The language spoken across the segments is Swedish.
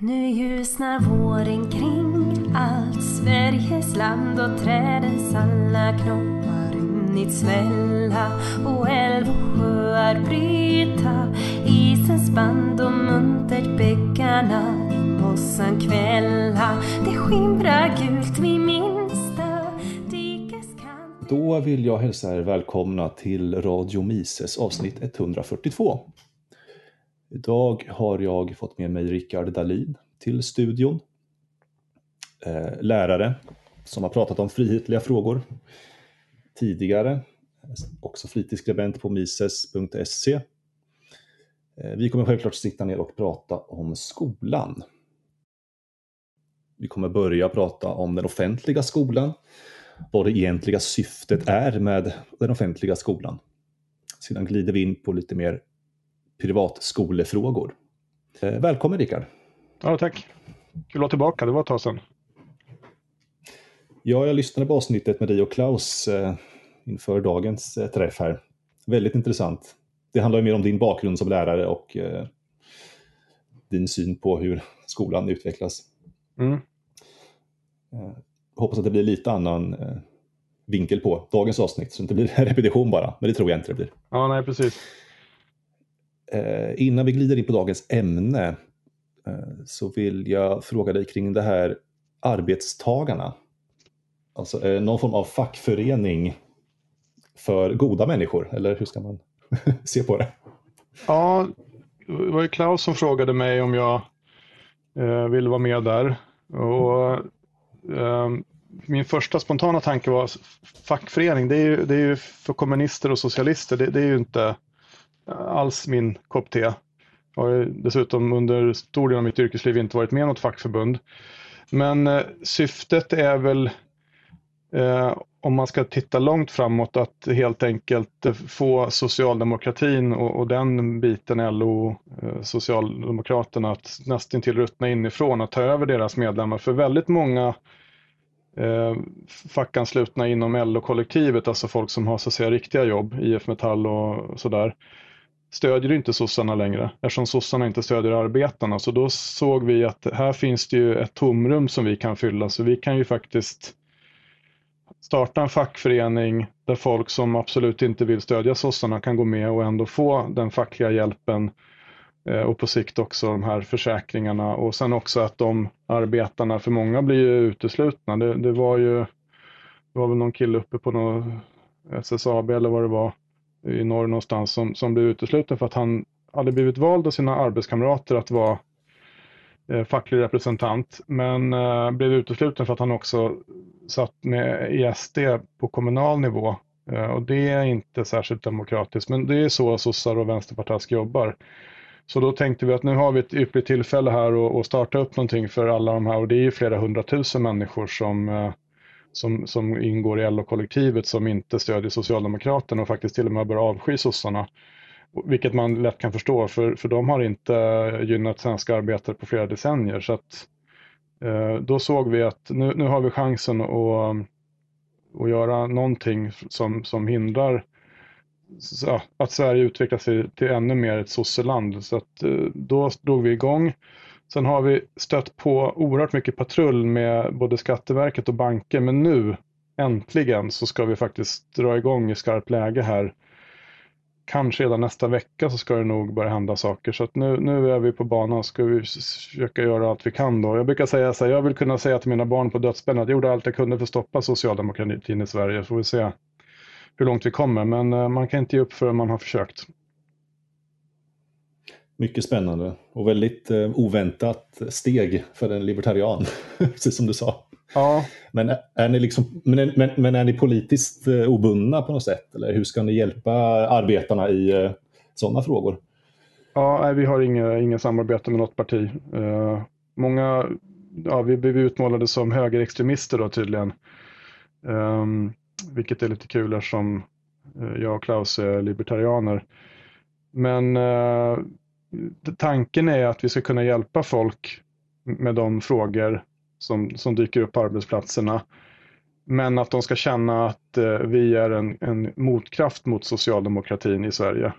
Nu ljusnar våren kring. Allt Sveriges land och trädens alla knoppar runnit svälla och älv och sjöar bryta. Isens band och muntert bäckarna i mossan kvälla. Det skimrar gult vid minsta dikeskant Då vill jag hälsa er välkomna till Radio Mises avsnitt 142. Idag har jag fått med mig Rickard Dahlin till studion. Eh, lärare som har pratat om frihetliga frågor tidigare. Också fritidsskribent på mises.se. Eh, vi kommer självklart sitta ner och prata om skolan. Vi kommer börja prata om den offentliga skolan, vad det egentliga syftet är med den offentliga skolan. Sedan glider vi in på lite mer privatskolefrågor. Eh, välkommen Rickard! Ja, tack! Kul att vara tillbaka, det var ett tag sedan. Ja, jag lyssnade på avsnittet med dig och Klaus eh, inför dagens eh, träff här. Väldigt intressant. Det handlar ju mer om din bakgrund som lärare och eh, din syn på hur skolan utvecklas. Mm. Hoppas att det blir lite annan vinkel på dagens avsnitt, så det inte blir repetition bara. Men det tror jag inte det blir. Ja, nej, precis. Eh, innan vi glider in på dagens ämne eh, så vill jag fråga dig kring det här arbetstagarna. Alltså eh, någon form av fackförening för goda människor, eller hur ska man se på det? Ja, det var ju Klaus som frågade mig om jag eh, ville vara med där. Och, eh, min första spontana tanke var fackförening, det är ju, det är ju för kommunister och socialister, det, det är ju inte alls min kopp te. Jag har dessutom under stor del av mitt yrkesliv inte varit med i något fackförbund. Men eh, syftet är väl, eh, om man ska titta långt framåt, att helt enkelt eh, få socialdemokratin och, och den biten, LO, eh, Socialdemokraterna, att nästan till ruttna inifrån, att ta över deras medlemmar. För väldigt många eh, fackanslutna inom LO-kollektivet, alltså folk som har så att säga riktiga jobb, IF Metall och sådär, stödjer inte sossarna längre eftersom sossarna inte stödjer arbetarna. Så då såg vi att här finns det ju ett tomrum som vi kan fylla så vi kan ju faktiskt starta en fackförening där folk som absolut inte vill stödja sossarna kan gå med och ändå få den fackliga hjälpen eh, och på sikt också de här försäkringarna och sen också att de arbetarna, för många blir ju uteslutna. Det, det var ju, det var väl någon kille uppe på något SSAB eller vad det var i norr någonstans som, som blev utesluten för att han hade blivit vald av sina arbetskamrater att vara eh, facklig representant men eh, blev utesluten för att han också satt med i SD på kommunal nivå. Eh, och det är inte särskilt demokratiskt men det är så sossar och vänsterpartask jobbar. Så då tänkte vi att nu har vi ett ypperligt tillfälle här att starta upp någonting för alla de här och det är ju flera hundratusen människor som eh, som, som ingår i LO-kollektivet som inte stödjer Socialdemokraterna och faktiskt till och med bör avsky sossarna. Vilket man lätt kan förstå för, för de har inte gynnat svenska arbetare på flera decennier. Så att, eh, då såg vi att nu, nu har vi chansen att, att göra någonting som, som hindrar så, att Sverige utvecklar sig till ännu mer ett sosseland. Så att, eh, då drog vi igång Sen har vi stött på oerhört mycket patrull med både Skatteverket och banker, men nu äntligen så ska vi faktiskt dra igång i skarpt läge här. Kanske redan nästa vecka så ska det nog börja hända saker. Så att nu, nu är vi på banan och ska vi försöka göra allt vi kan då. Jag brukar säga så här, jag vill kunna säga till mina barn på dödsbädden att jag gjorde allt jag kunde för att stoppa socialdemokratin i Sverige. Så får vi se hur långt vi kommer. Men eh, man kan inte ge upp förrän man har försökt. Mycket spännande och väldigt eh, oväntat steg för en libertarian, precis som du sa. Ja. Men är ni, liksom, men, men, men är ni politiskt eh, obundna på något sätt? Eller hur ska ni hjälpa arbetarna i eh, sådana frågor? Ja, nej, vi har inga, inga samarbete med något parti. Uh, många, ja, vi blev utmålade som högerextremister då tydligen. Um, vilket är lite kul eftersom jag och Klaus är libertarianer. Men uh, tanken är att vi ska kunna hjälpa folk med de frågor som, som dyker upp på arbetsplatserna. Men att de ska känna att eh, vi är en, en motkraft mot socialdemokratin i Sverige.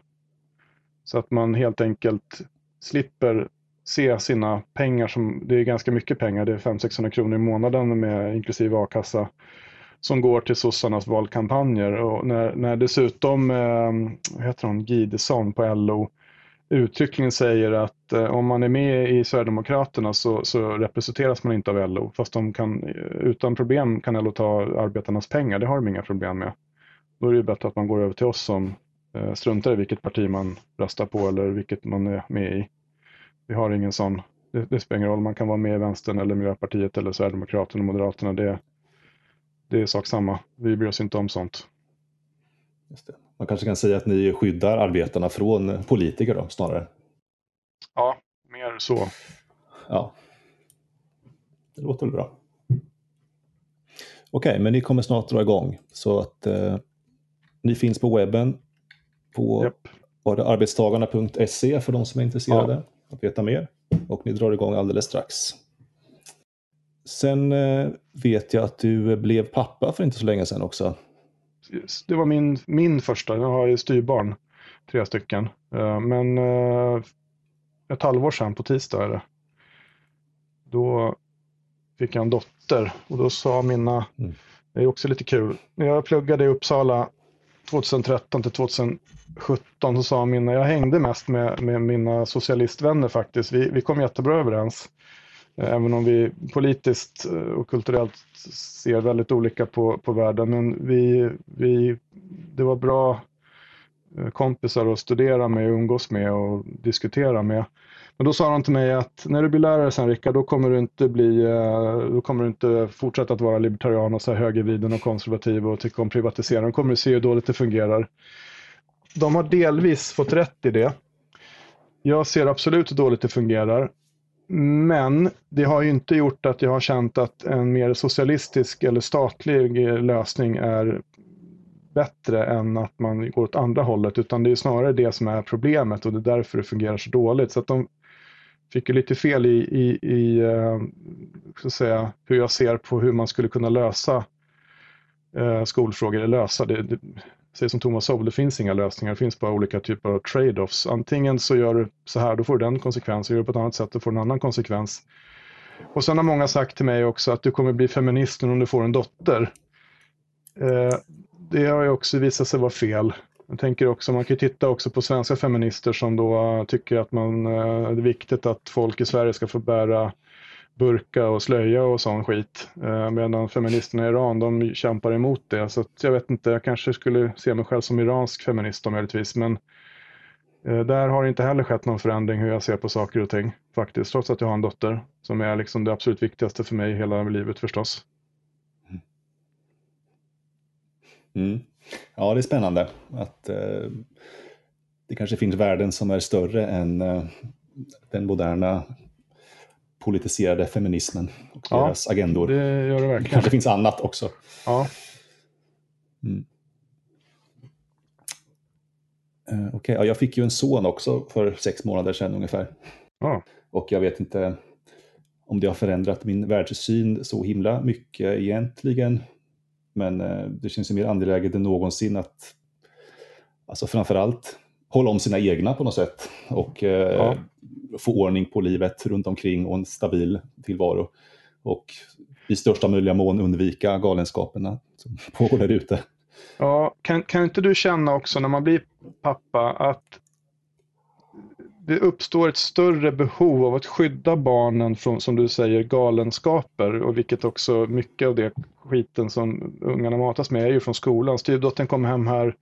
Så att man helt enkelt slipper se sina pengar som, det är ganska mycket pengar, det är 500-600 kronor i månaden med inklusive a-kassa som går till sossarnas valkampanjer. Och när, när dessutom, eh, heter hon, Gidesson på LO uttryckligen säger att eh, om man är med i Sverigedemokraterna så, så, representeras man inte av LO. Fast de kan utan problem kan LO ta arbetarnas pengar, det har de inga problem med. Då är det bättre att man går över till oss som eh, struntar i vilket parti man röstar på eller vilket man är med i. Vi har ingen sån, det, det spelar ingen roll, man kan vara med i Vänstern eller Miljöpartiet eller Sverigedemokraterna och Moderaterna. Det, det är sak samma. Vi bryr oss inte om sånt. Man kanske kan säga att ni skyddar arbetarna från politiker då, snarare? Ja, mer så. Ja. Det låter väl bra. Okej, okay, men ni kommer snart dra igång. Så att eh, ni finns på webben på yep. arbetstagarna.se för de som är intresserade ja. att veta mer. Och ni drar igång alldeles strax. Sen eh, vet jag att du blev pappa för inte så länge sedan också. Det var min, min första, jag har ju styrbarn, tre stycken. Eh, men eh, ett halvår sedan på tisdag är det. Då fick jag en dotter och då sa mina, mm. det är också lite kul, när jag pluggade i Uppsala 2013 till 2017 så sa mina, jag hängde mest med, med mina socialistvänner faktiskt, vi, vi kom jättebra överens. Eh, även om vi politiskt eh, och kulturellt ser väldigt olika på, på världen. Men vi, vi, det var bra eh, kompisar att studera med, umgås med och diskutera med. Men då sa han till mig att när du blir lärare sen Rickard, då kommer du inte bli, då kommer du inte fortsätta att vara libertarian och så här högervriden och konservativ och tycka om privatisering. Då kommer du se hur dåligt det fungerar. De har delvis fått rätt i det. Jag ser absolut hur dåligt det fungerar. Men det har ju inte gjort att jag har känt att en mer socialistisk eller statlig lösning är bättre än att man går åt andra hållet, utan det är snarare det som är problemet och det är därför det fungerar så dåligt. Så att de fick ju lite fel i, i, i eh, så att säga, hur jag ser på hur man skulle kunna lösa eh, skolfrågor, eller lösa det, Säg säger som Thomas Sowell, det finns inga lösningar, det finns bara olika typer av trade-offs. Antingen så gör du så här, då får du den konsekvensen, gör du på ett annat sätt, då får du en annan konsekvens. Och sen har många sagt till mig också att du kommer bli feminist om du får en dotter. Eh, det har ju också visat sig vara fel. Jag tänker också, man kan ju titta också på svenska feminister som då tycker att man, eh, det är viktigt att folk i Sverige ska få bära burka och slöja och sån skit. Eh, medan feministerna i Iran, de kämpar emot det. Så jag vet inte, jag kanske skulle se mig själv som iransk feminist då möjligtvis. Men eh, där har det inte heller skett någon förändring hur jag ser på saker och ting. Faktiskt, trots att jag har en dotter. Som är liksom det absolut viktigaste för mig i hela livet förstås. Mm. mm. Ja, det är spännande att eh, det kanske finns värden som är större än eh, den moderna politiserade feminismen och ja, deras agendor. Det gör det verkligen. Det kanske finns annat också. Ja. Mm. Uh, Okej, okay. ja, jag fick ju en son också för sex månader sedan ungefär. Ja. Och jag vet inte om det har förändrat min världssyn så himla mycket egentligen. Men uh, det känns ju mer angeläget än någonsin att alltså framförallt hålla om sina egna på något sätt. Och uh, ja få ordning på livet runt omkring och en stabil tillvaro. Och i största möjliga mån undvika galenskaperna som pågår där ute. Ja, kan, kan inte du känna också när man blir pappa att det uppstår ett större behov av att skydda barnen från, som du säger, galenskaper och vilket också mycket av det skiten som ungarna matas med är ju från skolan. Styvdottern kom hem här eh,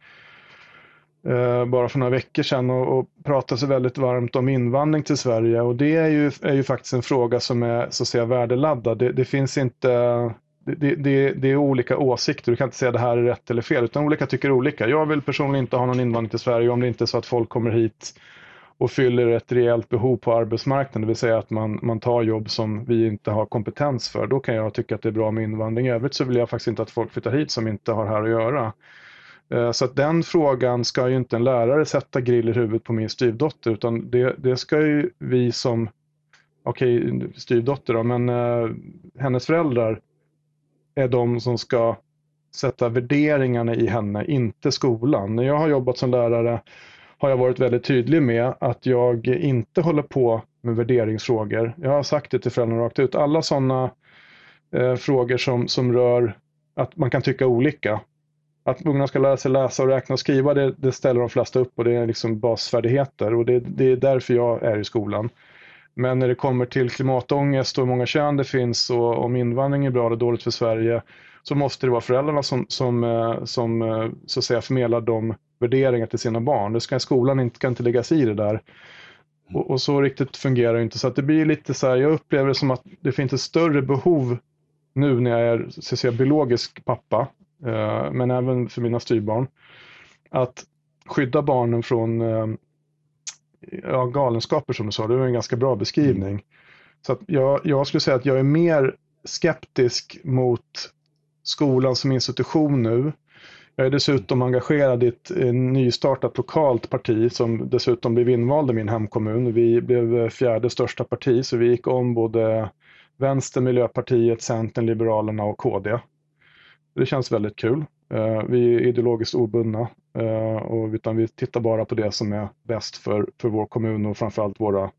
Eh, bara för några veckor sedan och, och pratade sig väldigt varmt om invandring till Sverige och det är ju, är ju faktiskt en fråga som är så att säga värdeladdad. Det, det finns inte det, det, det, är olika åsikter, du kan inte säga det här är rätt eller fel, utan olika tycker olika. Jag vill personligen inte ha någon invandring till Sverige om det inte är så att folk kommer hit och fyller ett rejält behov på arbetsmarknaden, det vill säga att man, man tar jobb som vi inte har kompetens för. Då kan jag tycka att det är bra med invandring. I övrigt så vill jag faktiskt inte att folk flyttar hit som inte har här att göra. Eh, så att den frågan ska ju inte en lärare sätta grill i huvudet på min styvdotter utan det, det ska ju vi som, okej okay, styvdotter då, men eh, hennes föräldrar är de som ska sätta värderingarna i henne, inte skolan. När jag har jobbat som lärare har jag varit väldigt tydlig med att jag inte håller på med värderingsfrågor. Jag har sagt det till föräldrarna rakt ut. Alla sådana eh, frågor som, som rör att man kan tycka olika. Att ungarna ska lära sig läsa och räkna och skriva, det, det ställer de flesta upp och det är liksom basfärdigheter och det, det, är därför jag är i skolan. Men när det kommer till klimatångest och hur många kön det finns och om invandring är bra eller dåligt för Sverige så måste det vara föräldrarna som, som, eh, som eh, så att säga, förmedlar de värderingar till sina barn. Det ska skolan inte, kan inte lägga sig i det där. Och, och, så riktigt fungerar det inte. Så att det blir lite så här, jag upplever det som att det finns ett större behov nu när jag är så att säga, biologisk pappa, Eh, men även för mina styrbarn, att skydda barnen från eh, ja, galenskaper som du sa. Det var en ganska bra beskrivning. Så att jag, jag skulle säga att jag är mer skeptisk mot skolan som institution nu. Jag är dessutom engagerad i ett nystartat lokalt parti som dessutom blev invald i min hemkommun. Vi blev eh, fjärde största parti så vi gick om både Vänster, Miljöpartiet, Centern, Liberalerna och KD. Det känns väldigt kul. Eh, vi är ideologiskt obundna eh, och utan vi tittar bara på det som är bäst för, för vår kommun och framförallt våra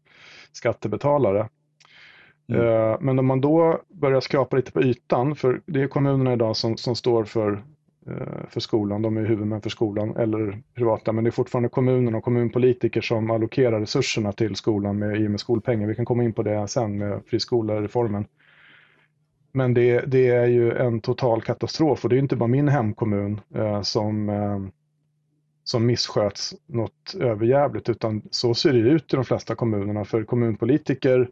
skattebetalare. Mm. Eh, men om man då börjar skrapa lite på ytan, för det är kommunerna idag som, som står för, för skolan, de är huvudmän för skolan eller privata, men det är fortfarande kommunerna och kommunpolitiker som allokerar resurserna till skolan med, i och med skolpengen. Vi kan komma in på det sen med friskolereformen. Men det, det, är ju en total katastrof och det är inte bara min hemkommun eh, som, eh, som missköts något överjävligt utan så ser det ut i de flesta kommunerna för kommunpolitiker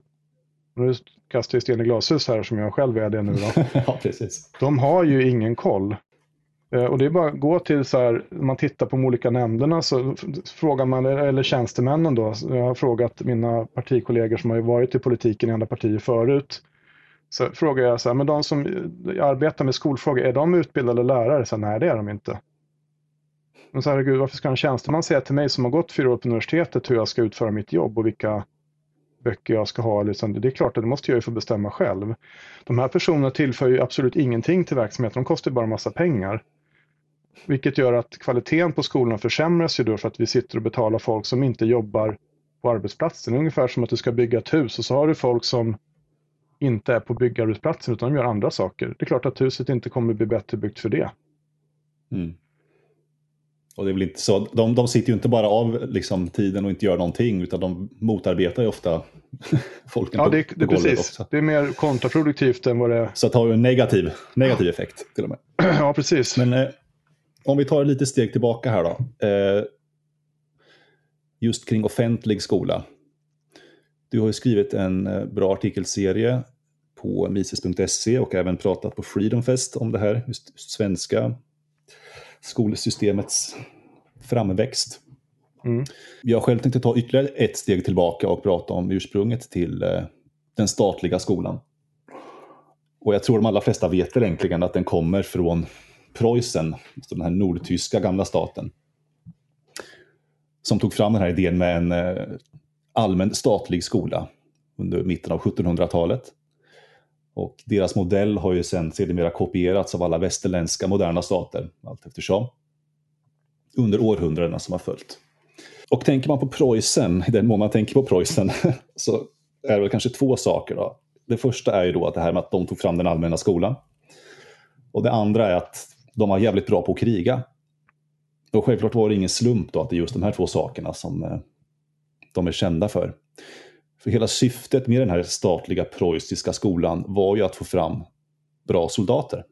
nu kastar jag sten i glashus här som jag själv är det nu då. ja, precis. De har ju ingen koll. Eh, och det är bara att gå till så här, man tittar på de olika nämnderna så frågar man, eller tjänstemännen då, jag har frågat mina partikollegor som har varit i politiken i andra partier förut, så frågar jag så här, men de som arbetar med skolfrågor, är de utbildade lärare? Så nej, det är de inte. Men så här, Gud, varför ska en tjänsteman säga till mig som har gått fyra år på universitetet hur jag ska utföra mitt jobb och vilka böcker jag ska ha? Liksom, det är klart att det måste jag ju få bestämma själv. De här personerna tillför ju absolut ingenting till verksamheten, de kostar bara en massa pengar. Vilket gör att kvaliteten på skolan försämras ju då för att vi sitter och betalar folk som inte jobbar på arbetsplatsen. Ungefär som att du ska bygga ett hus och så har du folk som inte är på byggarbetsplatsen utan de gör andra saker. Det är klart att huset inte kommer bli bättre byggt för det. Mm. Och det är väl inte så, de, de sitter ju inte bara av liksom, tiden och inte gör någonting utan de motarbetar ju ofta folken ja, på, det, på det, precis. Också. Det är mer kontraproduktivt än vad det är. Så det har ju en negativ, negativ effekt till och med. ja, precis. Men eh, om vi tar lite steg tillbaka här då. Eh, just kring offentlig skola. Du har ju skrivit en eh, bra artikelserie på mises.se och även pratat på Freedom Fest om det här, just svenska skolsystemets framväxt. Mm. Jag själv tänkte ta ytterligare ett steg tillbaka och prata om ursprunget till eh, den statliga skolan. Och jag tror de allra flesta vet väl egentligen att den kommer från Preussen, alltså den här nordtyska gamla staten. Som tog fram den här idén med en eh, allmän statlig skola under mitten av 1700-talet. Och deras modell har ju sen sedermera kopierats av alla västerländska moderna stater allt eftersom. Under århundradena som har följt. Och tänker man på Preussen, i den mån man tänker på Preussen, så är det väl kanske två saker. Då. Det första är ju då att det här med att de tog fram den allmänna skolan. Och det andra är att de var jävligt bra på att kriga. Och självklart var det ingen slump då att det är just de här två sakerna som eh, de är kända för. För hela syftet med den här statliga preussiska skolan var ju att få fram bra soldater.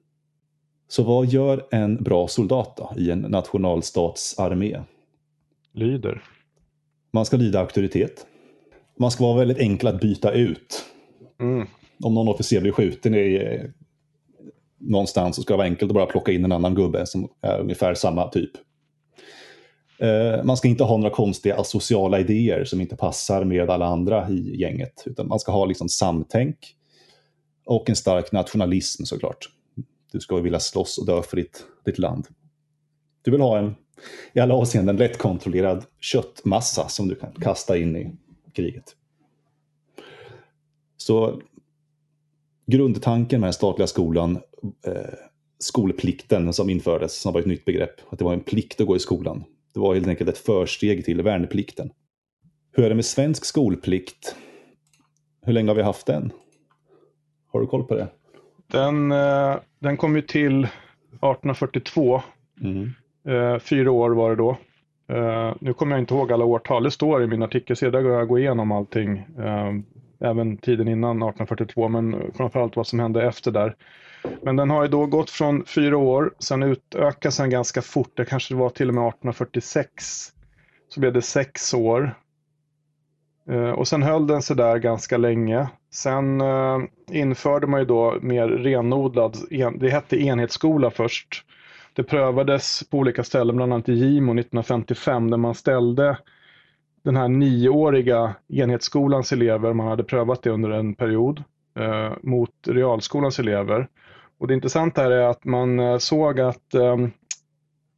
Så vad gör en bra soldat då, i en nationalstatsarmé? Lyder. Man ska lyda auktoritet. Man ska vara väldigt enkel att byta ut. Mm. Om någon officer blir skjuten i, eh, någonstans så ska det vara enkelt att bara plocka in en annan gubbe som är ungefär samma typ. Eh, man ska inte ha några konstiga asociala idéer som inte passar med alla andra i gänget. Utan man ska ha liksom samtänk och en stark nationalism såklart. Du ska vilja slåss och dö för ditt, ditt land. Du vill ha en i alla avseenden lättkontrollerad köttmassa som du kan kasta in i kriget. Så grundtanken med den statliga skolan, eh, skolplikten som infördes, som var ett nytt begrepp, att det var en plikt att gå i skolan. Det var helt enkelt ett försteg till värnplikten. Hur är det med svensk skolplikt? Hur länge har vi haft den? Har du koll på det? Den, eh, den kom ju till 1842. Mm. Eh, fyra år var det då. Uh, nu kommer jag inte ihåg alla årtal, det står i min artikel, så där går jag gå igenom allting. Även tiden innan 1842, men framförallt vad som hände efter där. Men den har ju då gått från fyra år, sen utökas den ganska fort, det kanske var till och med 1846. Så blev det sex år. Eh, och sen höll den sig där ganska länge. Sen eh, införde man ju då mer renodlad, det hette enhetsskola först. Det prövades på olika ställen, bland annat i Gimo 1955, där man ställde den här nioåriga enhetsskolans elever, man hade prövat det under en period, eh, mot realskolans elever. Och det intressanta här är att man eh, såg att eh,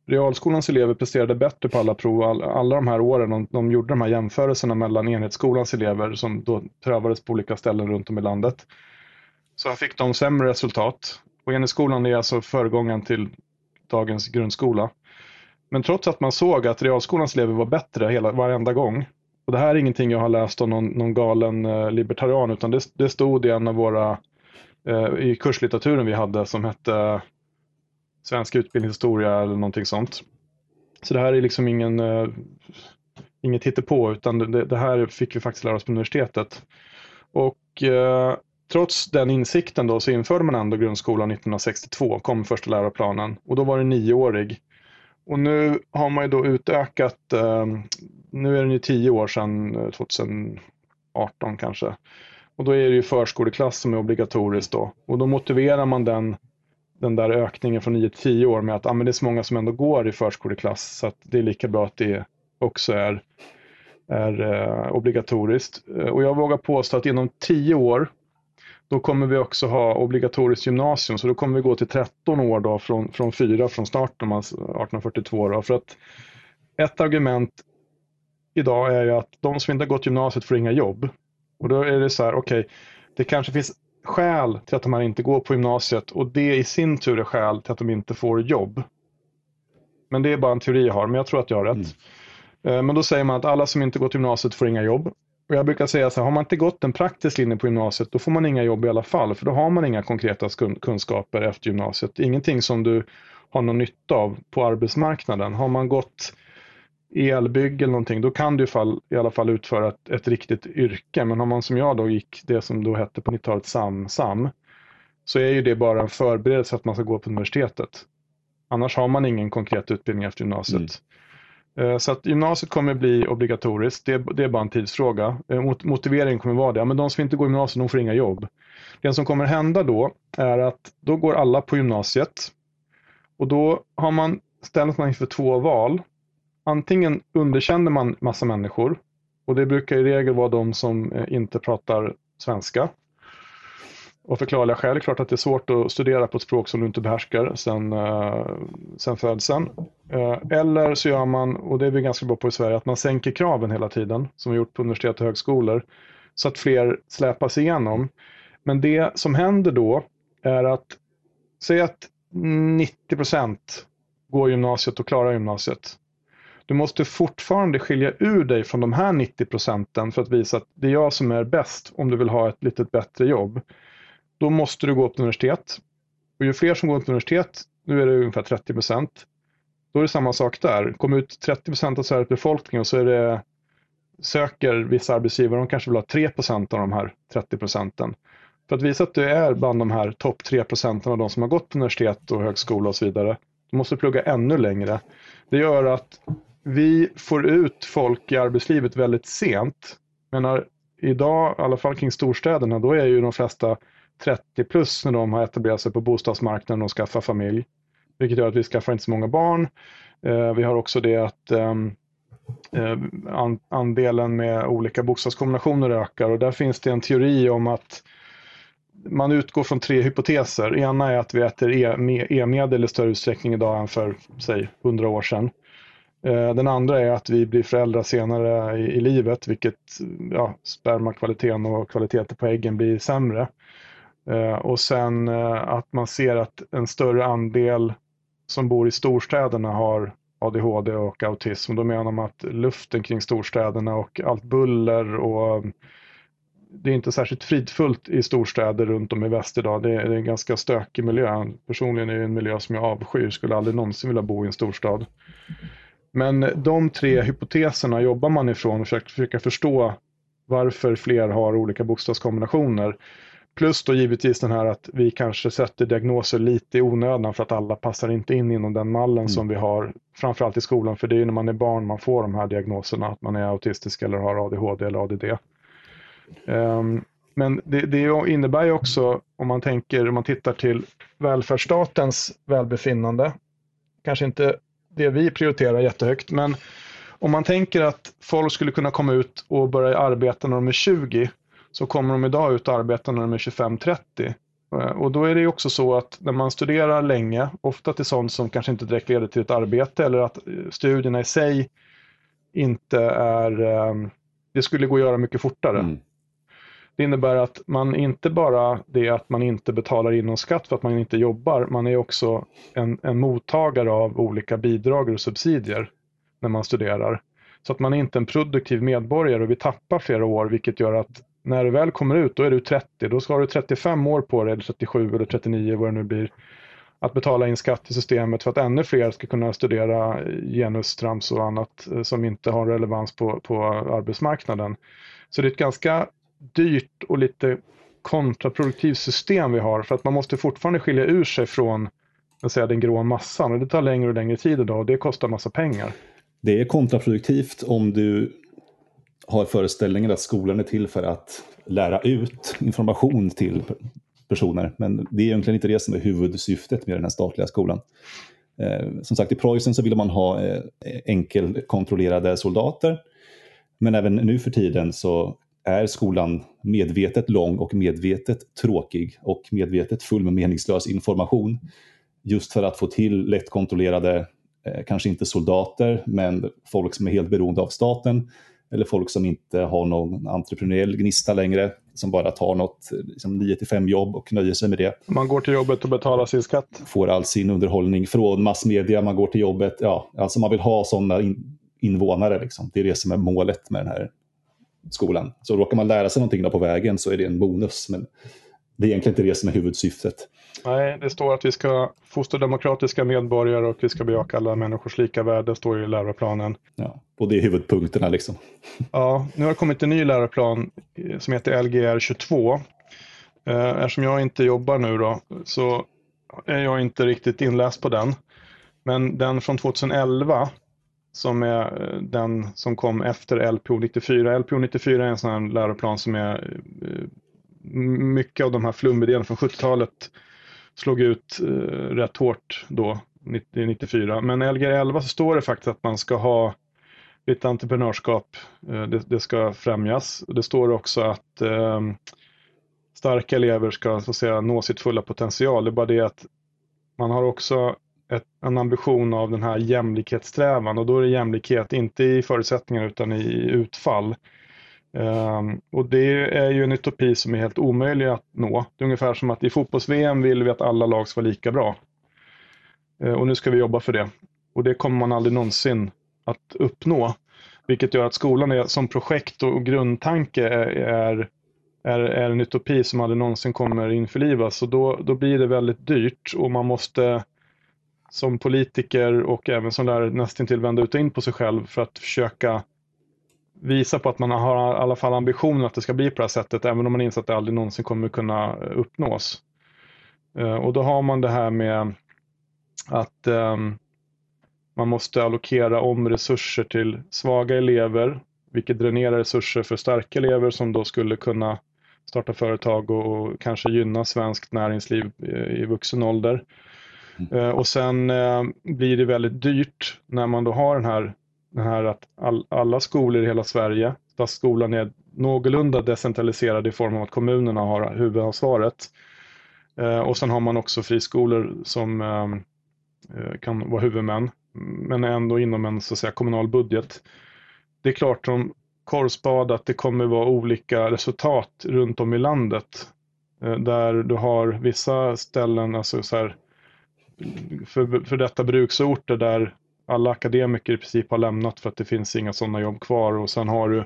realskolans elever presterade bättre på alla prov all, alla de här åren. De, de gjorde de här jämförelserna mellan enhetsskolans elever som då prövades på olika ställen runt om i landet. Så fick de sämre resultat. Och enhetsskolan är alltså föregångaren till dagens grundskola. Men trots att man såg att realskolans elever var bättre hela, varenda gång. Och det här är ingenting jag har läst om någon, någon galen eh, libertarian utan det, det, stod i en av våra eh, i kurslitteraturen vi hade som hette Svensk utbildningshistoria eller någonting sånt. Så det här är liksom ingen eh, inget hittepå utan det, det, här fick vi faktiskt lära oss på universitetet. Och eh, trots den insikten då så införde man ändå grundskolan 1962, kom första läroplanen och då var den nioårig. Och nu har man ju då utökat, eh, nu är den ju tio år sedan, eh, 2018 kanske. Och då är det ju förskoleklass som är obligatoriskt då. Och då motiverar man den, den där ökningen från 9 till 10 år med att ah, men det är så många som ändå går i förskoleklass så att det är lika bra att det också är, är eh, obligatoriskt. Eh, och jag vågar påstå att inom 10 år då kommer vi också ha obligatoriskt gymnasium, så då kommer vi gå till 13 år då från, från 4 från starten, 1842. Då, för att ett argument idag är ju att de som inte har gått gymnasiet får inga jobb. Och då är det så här, okej, okay, det kanske finns skäl till att de här inte går på gymnasiet och det i sin tur är skäl till att de inte får jobb. Men det är bara en teori jag har, men jag tror att jag har rätt. Mm. Eh, men då säger man att alla som inte gått gymnasiet får inga jobb. Och jag brukar säga så här, har man inte gått en praktisk linje på gymnasiet, då får man inga jobb i alla fall, för då har man inga konkreta kunskaper efter gymnasiet. Ingenting som du har någon nytta av på arbetsmarknaden. Har man gått elbygge eller någonting, då kan du i, i alla fall utföra ett, ett, riktigt yrke. Men har man som jag då gick det som då hette på 90-talet SAM, SAM, så är ju det bara en förberedelse att man ska gå på universitetet. Annars har man ingen konkret utbildning efter gymnasiet. Mm. Eh, så att gymnasiet kommer bli obligatoriskt, det, det är bara en tidsfråga. Eh, mot, motiveringen kommer vara det, men de som inte går gymnasiet de får inga jobb. Det som kommer hända då är att då går alla på gymnasiet och då har man, ställs man inför två val. Antingen underkänner man massa människor och det brukar i regel vara de som eh, inte pratar svenska och förklarliga skäl. Det är klart att det är svårt att studera på ett språk som du inte behärskar sen, eh, sen födseln. Eh, eller så gör man, och det är vi ganska bra på i Sverige, att man sänker kraven hela tiden, som vi gjort på universitet och högskolor, så att fler släpas igenom. Men det som händer då är att, säg att 90 procent går gymnasiet och klarar gymnasiet. Du måste fortfarande skilja ur dig från de här 90 procenten för att visa att det är jag som är bäst om du vill ha ett lite bättre jobb då måste du gå på universitet. Och ju fler som går på universitet, nu är det ungefär 30 procent, då är det samma sak där. Kommer ut 30 procent av Sveriges befolkning och så är det, söker vissa arbetsgivare, de kanske vill ha 3 procent av de här 30 procenten. För att visa att du är bland de här topp 3 procenten av de som har gått på universitet och högskola och så vidare, du måste plugga ännu längre. Det gör att vi får ut folk i arbetslivet väldigt sent. Men idag, i alla fall kring storstäderna, då är ju de flesta 30 plus när de har etablerat sig på bostadsmarknaden och skaffar familj. Vilket gör att vi skaffar inte så många barn. Eh, vi har också det att ehm, eh, andelen med olika bokstavskombinationer ökar och där finns det en teori om att man utgår från tre hypoteser. Ena är att vi äter e, e-medel i större utsträckning idag än för, säg, 100 år sedan. Eh, den andra är att vi blir föräldrar senare i, livet, vilket ja, spermakvaliteten och kvaliteten på äggen blir sämre. Eh, och sen eh, att man ser att en större andel som bor i storstäderna har ADHD och autism. Då menar man att luften kring storstäderna och allt buller och eh, det är inte särskilt fridfullt i storstäder runt om i väst idag. Det är, en ganska stökig miljö. Personligen är det en miljö som jag avskyr, skulle aldrig någonsin vilja bo i en storstad. Men de tre hypoteserna jobbar man ifrån och försöker, försöker förstå varför fler har olika bokstavskombinationer. Plus då givetvis den här att vi kanske sätter diagnoser lite i onödan för att alla passar inte in inom den mallen mm. som vi har, framförallt i skolan, för det är ju när man är barn man får de här diagnoserna, att man är autistisk eller har ADHD eller ADD. Um, ehm, men det, det, innebär ju också, om man tänker, om man tittar till välfärdsstatens välbefinnande, kanske inte det vi prioriterar jättehögt, men om man tänker att folk skulle kunna komma ut och börja arbeta när de är 20, så kommer de idag ut och arbetar när de är 25-30. Eh, och då är det också så att när man studerar länge, ofta till sånt som kanske inte direkt leder till ett arbete eller att eh, studierna i sig inte är, ehm, det skulle gå att göra mycket fortare. Mm. Det innebär att man inte bara det att man inte betalar in någon skatt för att man inte jobbar, man är också en, en mottagare av olika bidrag och subsidier när man studerar. Så att man är inte en produktiv medborgare och vi tappar flera år vilket gör att när du väl kommer ut, då är du 30. Då har du 35 år på dig, eller 37 eller 39, vad det nu blir, att betala in skatt i systemet för att ännu fler ska kunna studera genustrams och annat eh, som inte har relevans på, på arbetsmarknaden. Så det är ett ganska dyrt och lite kontraproduktivt system vi har för att man måste fortfarande skilja ur sig från säga, den grå massan och det tar längre och längre tid idag och det kostar massa pengar. Det är kontraproduktivt om du har föreställningen att skolan är till för att lära ut information till personer. Men det är egentligen inte det som är huvudsyftet med den här statliga skolan. Eh, som sagt, i Preussen så ville man ha eh, enkelkontrollerade soldater. Men även nu för tiden så är skolan medvetet lång och medvetet tråkig och medvetet full med meningslös information. Just för att få till lättkontrollerade, eh, kanske inte soldater, men folk som är helt beroende av staten eller folk som inte har någon entreprenöriell gnista längre, som bara tar något liksom 9-5 jobb och nöjer sig med det. Man går till jobbet och betalar sin skatt. Får all sin underhållning från massmedia, man går till jobbet. Ja, alltså man vill ha sådana in, invånare. Liksom. Det är det som är målet med den här skolan. Så råkar man lära sig någonting på vägen så är det en bonus. Men det är egentligen inte det som är huvudsyftet. Nej, det står att vi ska fostra demokratiska medborgare och vi ska bejaka alla människors lika värde, står i läroplanen. Ja, och det är huvudpunkterna liksom. Ja, nu har det kommit en ny läroplan eh, som heter Lgr 22. Eh, eftersom jag inte jobbar nu då, så är jag inte riktigt inläst på den. Men den från 2011, som är eh, den som kom efter LPO 94. LPO 94 är en sån här läroplan som är mycket av de här flumidéerna från 70-talet slog ut eh, rätt hårt då, 90, 94. Men i Lgr 11 så står det faktiskt att man ska ha lite entreprenörskap, eh, det, det, ska främjas. Det står också att eh, starka elever ska så att säga, nå sitt fulla potential. Det är bara det att man har också ett, en ambition av den här jämlikhetssträvan och då är det jämlikhet inte i förutsättningar utan i utfall. Um, och det är ju en utopi som är helt omöjlig att nå. Det är ungefär som att i fotbolls-VM vill vi att alla lag ska vara lika bra. Uh, och nu ska vi jobba för det. Och det kommer man aldrig någonsin att uppnå. Vilket gör att skolan är, som projekt och grundtanke är, är, är, är en utopi som aldrig någonsin kommer införlivas. Så då, då blir det väldigt dyrt och man måste som politiker och även som lärare nästan till vända ut och in på sig själv för att försöka visa på att man har i alla fall ambitionen att det ska bli på det här sättet, även om man inser att det aldrig någonsin kommer kunna uppnås. Eh, och då har man det här med att um, man måste allokera om resurser till svaga elever, vilket dränerar resurser för starka elever som då skulle kunna starta företag och, kanske gynna svenskt näringsliv i vuxen ålder. Mm. Och sen blir det väldigt dyrt när man då har den här det här att all, alla skolor i hela Sverige, stadsskolan är någorlunda decentraliserad i form av att kommunerna har huvudansvaret. Eh, och sen har man också friskolor som ehm, eh, kan vara huvudmän, men ändå inom en så att säga, kommunal budget. Det är klart som korvspad att det kommer vara olika resultat runt om i landet. Eh, där du har vissa ställen, alltså så här, för, för detta bruksorter där alla akademiker i princip har lämnat för att det finns inga sådana jobb kvar och sen har du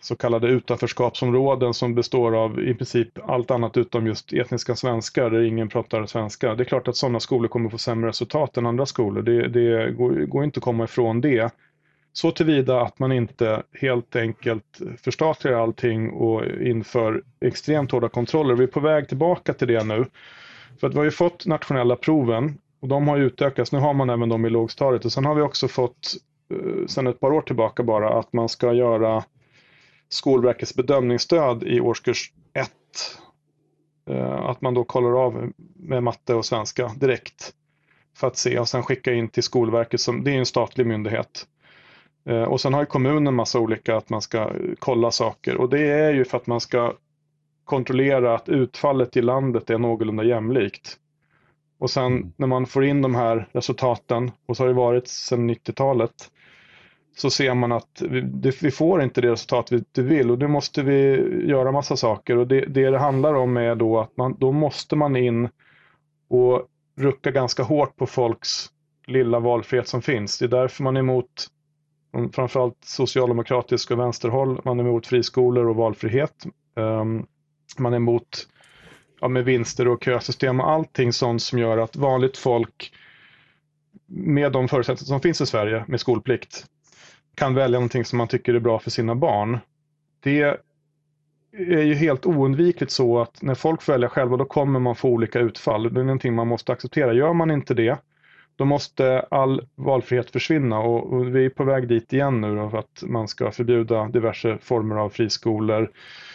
så kallade utanförskapsområden som består av i princip allt annat utom just etniska svenskar där ingen pratar svenska. Det är klart att sådana skolor kommer få sämre resultat än andra skolor. Det, det går, går, inte att komma ifrån det. Så tillvida att man inte helt enkelt förstatligar allting och inför extremt hårda kontroller. Vi är på väg tillbaka till det nu. För att vi har ju fått nationella proven och de har utökats. Nu har man även dem i lågstadiet och sen har vi också fått eh, sen ett par år tillbaka bara att man ska göra Skolverkets bedömningsstöd i årskurs 1. Eh, att man då kollar av med matte och svenska direkt för att se och sen skicka in till Skolverket, som, det är en statlig myndighet. Eh, och sen har ju kommunen massa olika att man ska kolla saker och det är ju för att man ska kontrollera att utfallet i landet är någorlunda jämlikt. Och sen mm. när man får in de här resultaten, och så har det varit sedan 90-talet, så ser man att vi, det, vi får inte det resultat vi, vi vill och då måste vi göra massa saker. Och det, det det handlar om är då att man, då måste man in och rucka ganska hårt på folks lilla valfrihet som finns. Det är därför man är emot framförallt socialdemokratisk och vänsterhåll. Man är emot friskolor och valfrihet. Um, man är emot ja, med vinster och kösystem och allting sånt som gör att vanligt folk med de förutsättningar som finns i Sverige med skolplikt kan välja någonting som man tycker är bra för sina barn. Det är ju helt oundvikligt så att när folk väljer själva då kommer man få olika utfall. Det är någonting man måste acceptera. Gör man inte det då måste all valfrihet försvinna och, vi är på väg dit igen nu då, för att man ska förbjuda diverse former av friskolor.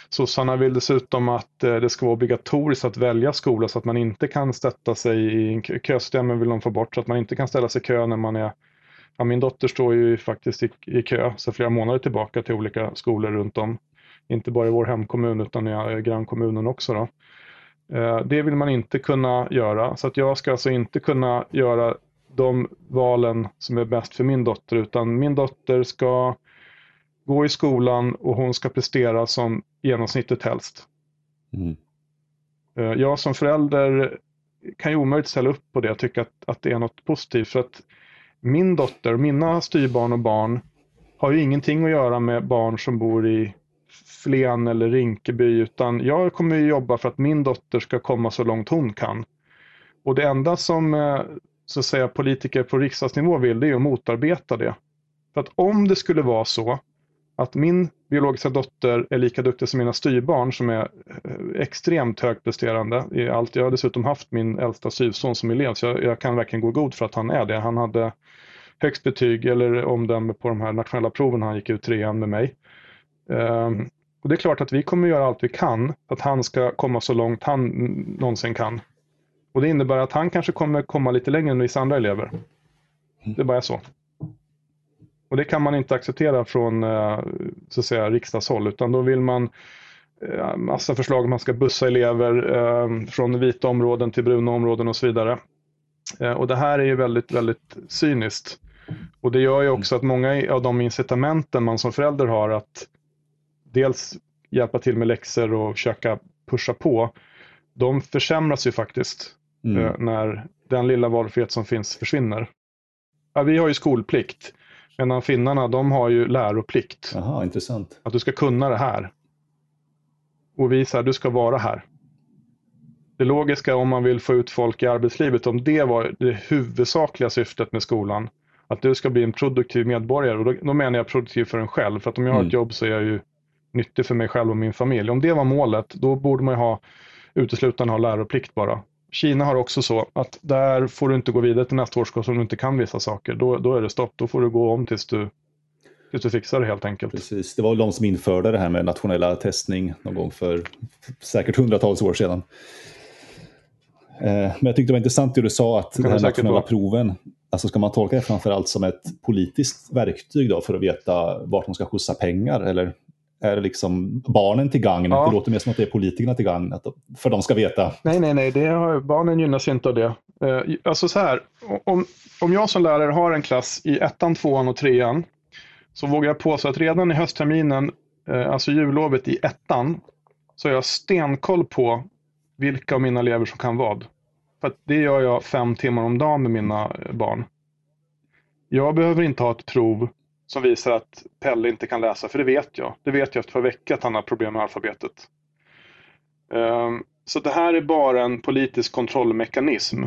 Sossarna vill dessutom att eh, det ska vara obligatoriskt att välja skola så att man inte kan sätta sig i kösystemen vill de få bort så att man inte kan ställa sig i kö när man är Ja, min dotter står ju faktiskt i, i kö sedan flera månader tillbaka till olika skolor runt om. Inte bara i vår hemkommun utan i eh, grannkommunen också. Då. Eh, det vill man inte kunna göra, så att jag ska alltså inte kunna göra de valen som är bäst för min dotter, utan min dotter ska gå i skolan och hon ska prestera som genomsnittet helst. Mm. Eh, jag som förälder kan ju omöjligt ställa upp på det och tycka att, att det är något positivt. För att min dotter, mina styrbarn och barn har ju ingenting att göra med barn som bor i Flen eller Rinkeby utan jag kommer ju jobba för att min dotter ska komma så långt hon kan. Och det enda som eh, så säga, politiker på riksdagsnivå vill det är att motarbeta det. För att om det skulle vara så att min biologiska dotter är lika duktig som mina styrbarn som är eh, extremt högpresterande i allt. Jag har dessutom haft min äldsta styvson som elev så jag, jag, kan verkligen gå god för att han är det. Han hade högst betyg eller omdöme på de här nationella proven han gick ut trean med mig. Um, och det är klart att vi kommer göra allt vi kan för att han ska komma så långt han någonsin kan. Och det innebär att han kanske kommer komma lite längre än vissa andra elever. Det bara är så. Och det kan man inte acceptera från eh, så att säga, riksdagshåll utan då vill man eh, massa förslag om man ska bussa elever eh, från vita områden till bruna områden och så vidare. Och det här är ju väldigt, väldigt cyniskt. Och det gör ju också att många av de incitamenten man som förälder har att dels hjälpa till med läxor och försöka pusha på, de försämras ju faktiskt mm. när den lilla valfrihet som finns försvinner. Ja, vi har ju skolplikt. Medan finnarna, de har ju läroplikt. Aha, intressant. Att du ska kunna det här. Och vi säger, du ska vara här. Det logiska om man vill få ut folk i arbetslivet, om det var det huvudsakliga syftet med skolan, att du ska bli en produktiv medborgare. Och då, då menar jag produktiv för en själv, för att om jag har mm. ett jobb så är jag ju nyttig för mig själv och min familj. Om det var målet, då borde man ju ha uteslutande ha läroplikt bara. Kina har också så att där får du inte gå vidare till nästa årskurs om du inte kan vissa saker. Då, då är det stopp, då får du gå om tills du, tills du fixar det helt enkelt. Precis, det var de som införde det här med nationella testning någon gång för säkert hundratals år sedan. Eh, men jag tyckte det var intressant det du sa att de här nationella proven, alltså ska man tolka det framförallt som ett politiskt verktyg då för att veta vart man ska skjutsa pengar eller är liksom barnen till gagn? Ja. Det låter mer som att det är politikerna till gagn, för de ska veta. Nej, nej, nej, det har, barnen gynnas inte av det. Eh, alltså så här, om, om jag som lärare har en klass i ettan, tvåan och trean, så vågar jag påstå att redan i höstterminen, eh, alltså jullovet i ettan, så har jag stenkoll på vilka av mina elever som kan vad. För det gör jag fem timmar om dagen med mina barn. Jag behöver inte ha ett prov som visar att Pelle inte kan läsa, för det vet jag. Det vet jag efter ett par veckor att han har problem med alfabetet. Ehm, så det här är bara en politisk kontrollmekanism.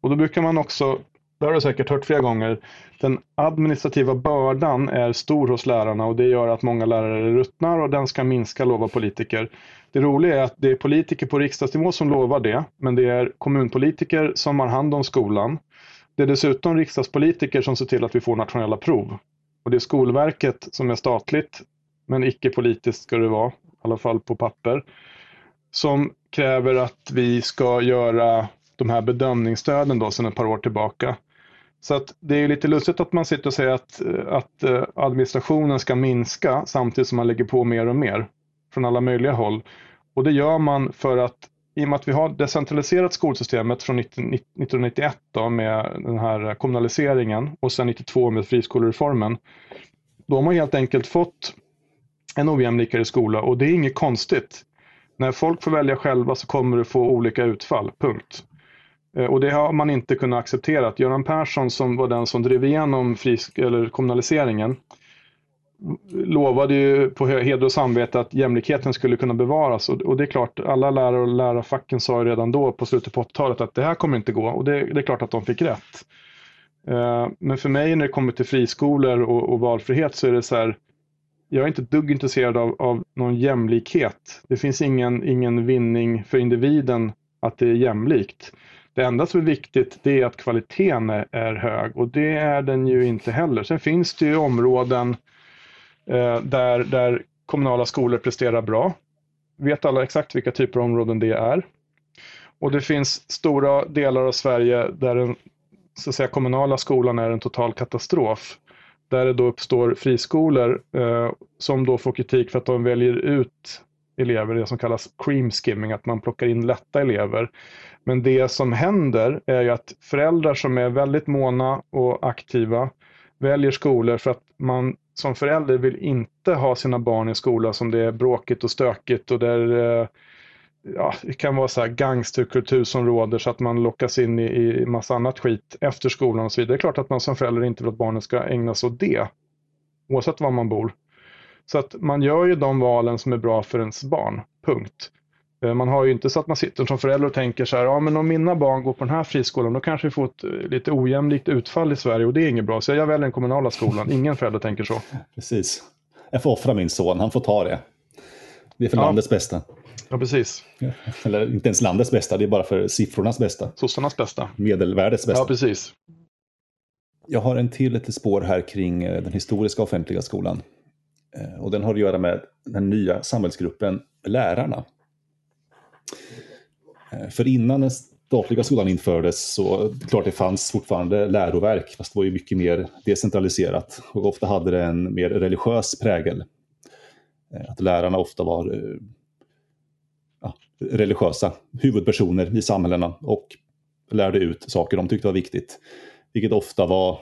Och då brukar man också, det har du säkert hört flera gånger, den administrativa bördan är stor hos lärarna och det gör att många lärare ruttnar och den ska minska, lovar politiker. Det roliga är att det är politiker på riksdagsnivå som lovar det, men det är kommunpolitiker som har hand om skolan. Det är dessutom riksdagspolitiker som ser till att vi får nationella prov. Och det är Skolverket som är statligt, men icke politiskt ska det vara, i alla fall på papper, som kräver att vi ska göra de här bedömningsstöden då sedan ett par år tillbaka. Så att det är lite lustigt att man sitter och säger att, att eh, administrationen ska minska samtidigt som man lägger på mer och mer från alla möjliga håll. Och det gör man för att i och med att vi har decentraliserat skolsystemet från 1991 då, med den här kommunaliseringen och sen 92 med friskolereformen. Då har man helt enkelt fått en ojämlikare skola och det är inget konstigt. När folk får välja själva så kommer det få olika utfall, punkt. Eh, och det har man inte kunnat acceptera. Göran Persson som var den som drev igenom frisk eller kommunaliseringen lovade ju på heder och samvete att jämlikheten skulle kunna bevaras och, det är klart, alla lärare och lärarfacken sa redan då på slutet på 80-talet att det här kommer inte gå och det, det, är klart att de fick rätt. Eh, men för mig när det kommer till friskolor och, och valfrihet så är det så här, jag är inte ett dugg intresserad av, av någon jämlikhet. Det finns ingen, ingen vinning för individen att det är jämlikt. Det enda som är viktigt det är att kvaliteten är, är hög och det är den ju inte heller. Sen finns det ju områden Eh, där, där kommunala skolor presterar bra. Vet alla exakt vilka typer av områden det är. Och det finns stora delar av Sverige där den så att säga, kommunala skolan är en total katastrof. Där det då uppstår friskolor eh, som då får kritik för att de väljer ut elever, det som kallas cream skimming, att man plockar in lätta elever. Men det som händer är ju att föräldrar som är väldigt måna och aktiva väljer skolor för att man som förälder vill inte ha sina barn i skola som det är bråkigt och stökigt och där eh, ja, det kan vara så här gangsterkultur som råder så att man lockas in i, i massa annat skit efter skolan och så vidare. Det är klart att man som förälder inte vill att barnen ska ägna sig åt det. Oavsett var man bor. Så att man gör ju de valen som är bra för ens barn. Punkt. Eh, man har ju inte så att man sitter som förälder och tänker så här, ja men om mina barn går på den här friskolan då kanske vi får ett eh, lite ojämlikt utfall i Sverige och det är inget bra. Så jag väljer den kommunala skolan. Ingen förälder tänker så. Precis. Jag får offra min son, han får ta det. Det är för ja. landets bästa. Ja, precis. Eller inte ens landets bästa, det är bara för siffrornas bästa. Sossarnas bästa. Medelvärdets bästa. Ja, precis. Jag har en till lite spår här kring eh, den historiska offentliga skolan. Och den har att göra med den nya samhällsgruppen lärarna. Eh, för innan den statliga skolan infördes så det klart det fanns fortfarande läroverk, fast det var ju mycket mer decentraliserat och ofta hade det en mer religiös prägel. Eh, att lärarna ofta var eh, ja, religiösa huvudpersoner i samhällena och lärde ut saker de tyckte var viktigt. Vilket ofta var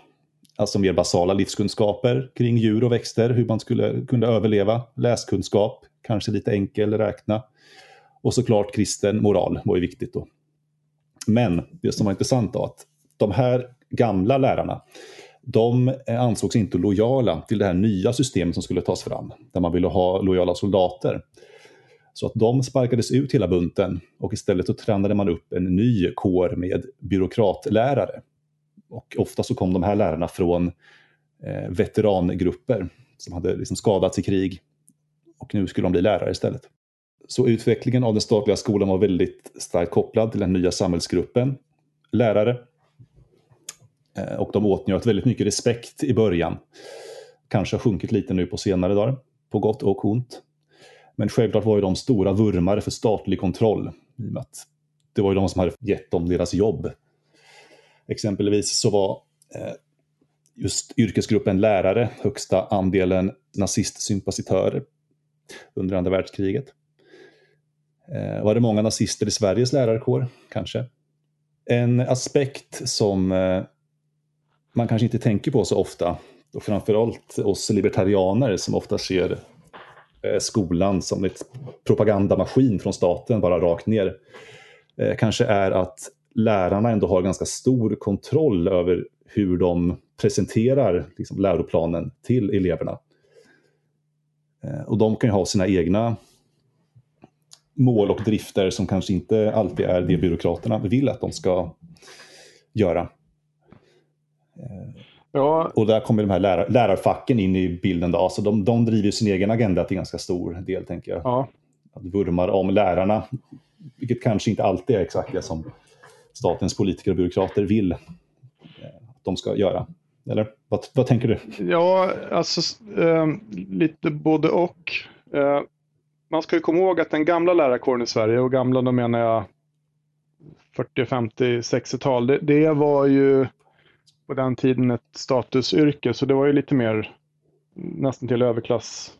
alltså mer basala livskunskaper kring djur och växter, hur man skulle kunna överleva, läskunskap, kanske lite enkel räkna, och såklart kristen moral var ju viktigt då. Men det som var intressant var att de här gamla lärarna, de ansågs inte lojala till det här nya systemet som skulle tas fram, där man ville ha lojala soldater. Så att de sparkades ut hela bunten och istället så tränade man upp en ny kår med byråkratlärare. Och ofta så kom de här lärarna från eh, veterangrupper som hade liksom skadats i krig och nu skulle de bli lärare istället. Så utvecklingen av den statliga skolan var väldigt starkt kopplad till den nya samhällsgruppen lärare. Eh, och de åtnjöt väldigt mycket respekt i början. Kanske har sjunkit lite nu på senare dagar, på gott och ont. Men självklart var ju de stora vurmare för statlig kontroll. I och med att det var ju de som hade gett dem deras jobb. Exempelvis så var eh, just yrkesgruppen lärare högsta andelen nazistsympatisörer under andra världskriget. Eh, var det många nazister i Sveriges lärarkår? Kanske. En aspekt som eh, man kanske inte tänker på så ofta, och framförallt oss libertarianer som ofta ser eh, skolan som ett propagandamaskin från staten, bara rakt ner, eh, kanske är att lärarna ändå har ganska stor kontroll över hur de presenterar liksom, läroplanen till eleverna. Eh, och de kan ju ha sina egna mål och drifter som kanske inte alltid är det byråkraterna vill att de ska göra. Ja. Och där kommer de här lärar, lärarfacken in i bilden. Då. Alltså de, de driver sin egen agenda till ganska stor del, tänker jag. Ja. Att vurmar om lärarna, vilket kanske inte alltid är exakt det som statens politiker och byråkrater vill att de ska göra. Eller vad, vad tänker du? Ja, alltså eh, lite både och. Eh, man ska ju komma ihåg att den gamla lärarkåren i Sverige, och gamla då menar jag 40, 50, 60-tal, det, det, var ju på den tiden ett statusyrke, så det var ju lite mer nästan till överklass.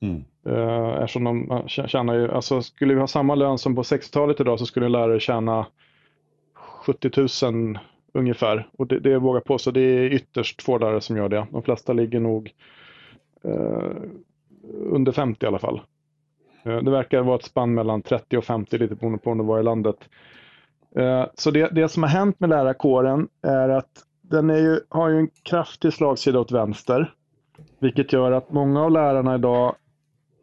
Mm. Eh, eftersom de tjänar ju, alltså skulle vi ha samma lön som på 60-talet idag så skulle en lärare tjäna 70 000 ungefär. Och det, det vågar jag påstå, det är ytterst få lärare som gör det. De flesta ligger nog eh, under 50 i alla fall. Eh, det verkar vara ett spann mellan 30 och 50, lite beroende på var i landet. Eh, så det, det som har hänt med lärarkåren är att den är ju, har ju en kraftig slagsida åt vänster. Vilket gör att många av lärarna idag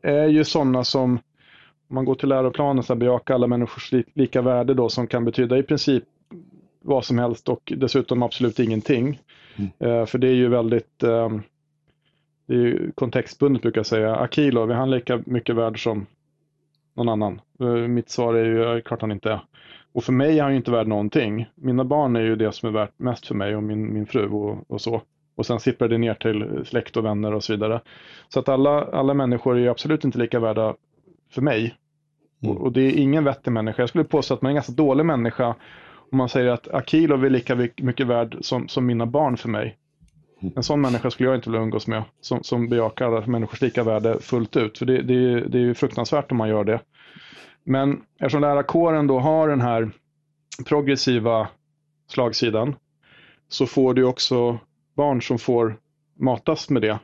är ju sådana som, om man går till läroplanen, så bejakar alla människors lika värde då, som kan betyda i princip vad som helst och dessutom absolut ingenting. Mm. Eh, för det är ju väldigt ehm, det är ju kontextbundet brukar jag säga. Akilov, är han lika mycket värd som någon annan? Eh, mitt svar är ju klart han inte är. Och för mig är han ju inte värd någonting. Mina barn är ju det som är värt mest för mig och min, min fru och, och så. Och sen sipprar det ner till släkt och vänner och så vidare. Så att alla, alla människor är ju absolut inte lika värda för mig. Mm. Och, och, det är ingen vettig människa. Jag skulle påstå att man är en ganska dålig människa om man säger att Akilov är lika mycket värd som, som mina barn för mig. En sån människa skulle jag inte vilja umgås med, som, som bejakar människors lika värde fullt ut. För det, det, det är ju fruktansvärt om man gör det. Men eftersom lärarkåren då har den här progressiva slagsidan så får du också barn som får matas med det.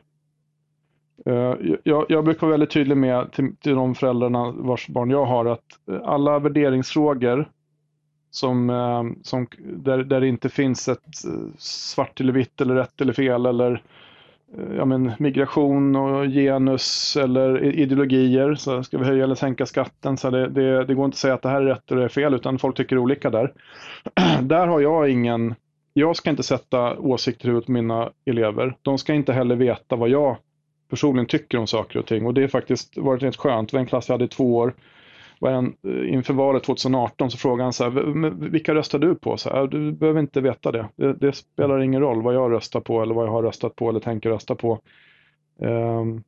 Eh, jag, jag brukar vara väldigt tydlig med till, till de föräldrarna vars barn jag har att eh, alla värderingsfrågor som, eh, som, där, där det inte finns ett eh, svart eller vitt eller rätt eller fel eller eh, ja, men migration och genus eller ideologier. Så ska vi höja eller sänka skatten? Så det, det, det går inte att säga att det här är rätt eller fel utan folk tycker olika där. där har jag ingen, jag ska inte sätta åsikter i huvudet på mina elever. De ska inte heller veta vad jag personligen tycker om saker och ting och det har faktiskt varit rätt skönt. Det var en klass jag hade i två år var en, eh, inför valet 2018 så frågade han så här, vilka röstar du på? Så här, du behöver inte veta det. det. det. spelar ingen roll vad jag röstar på eller vad jag har röstat på eller tänker rösta på. Um,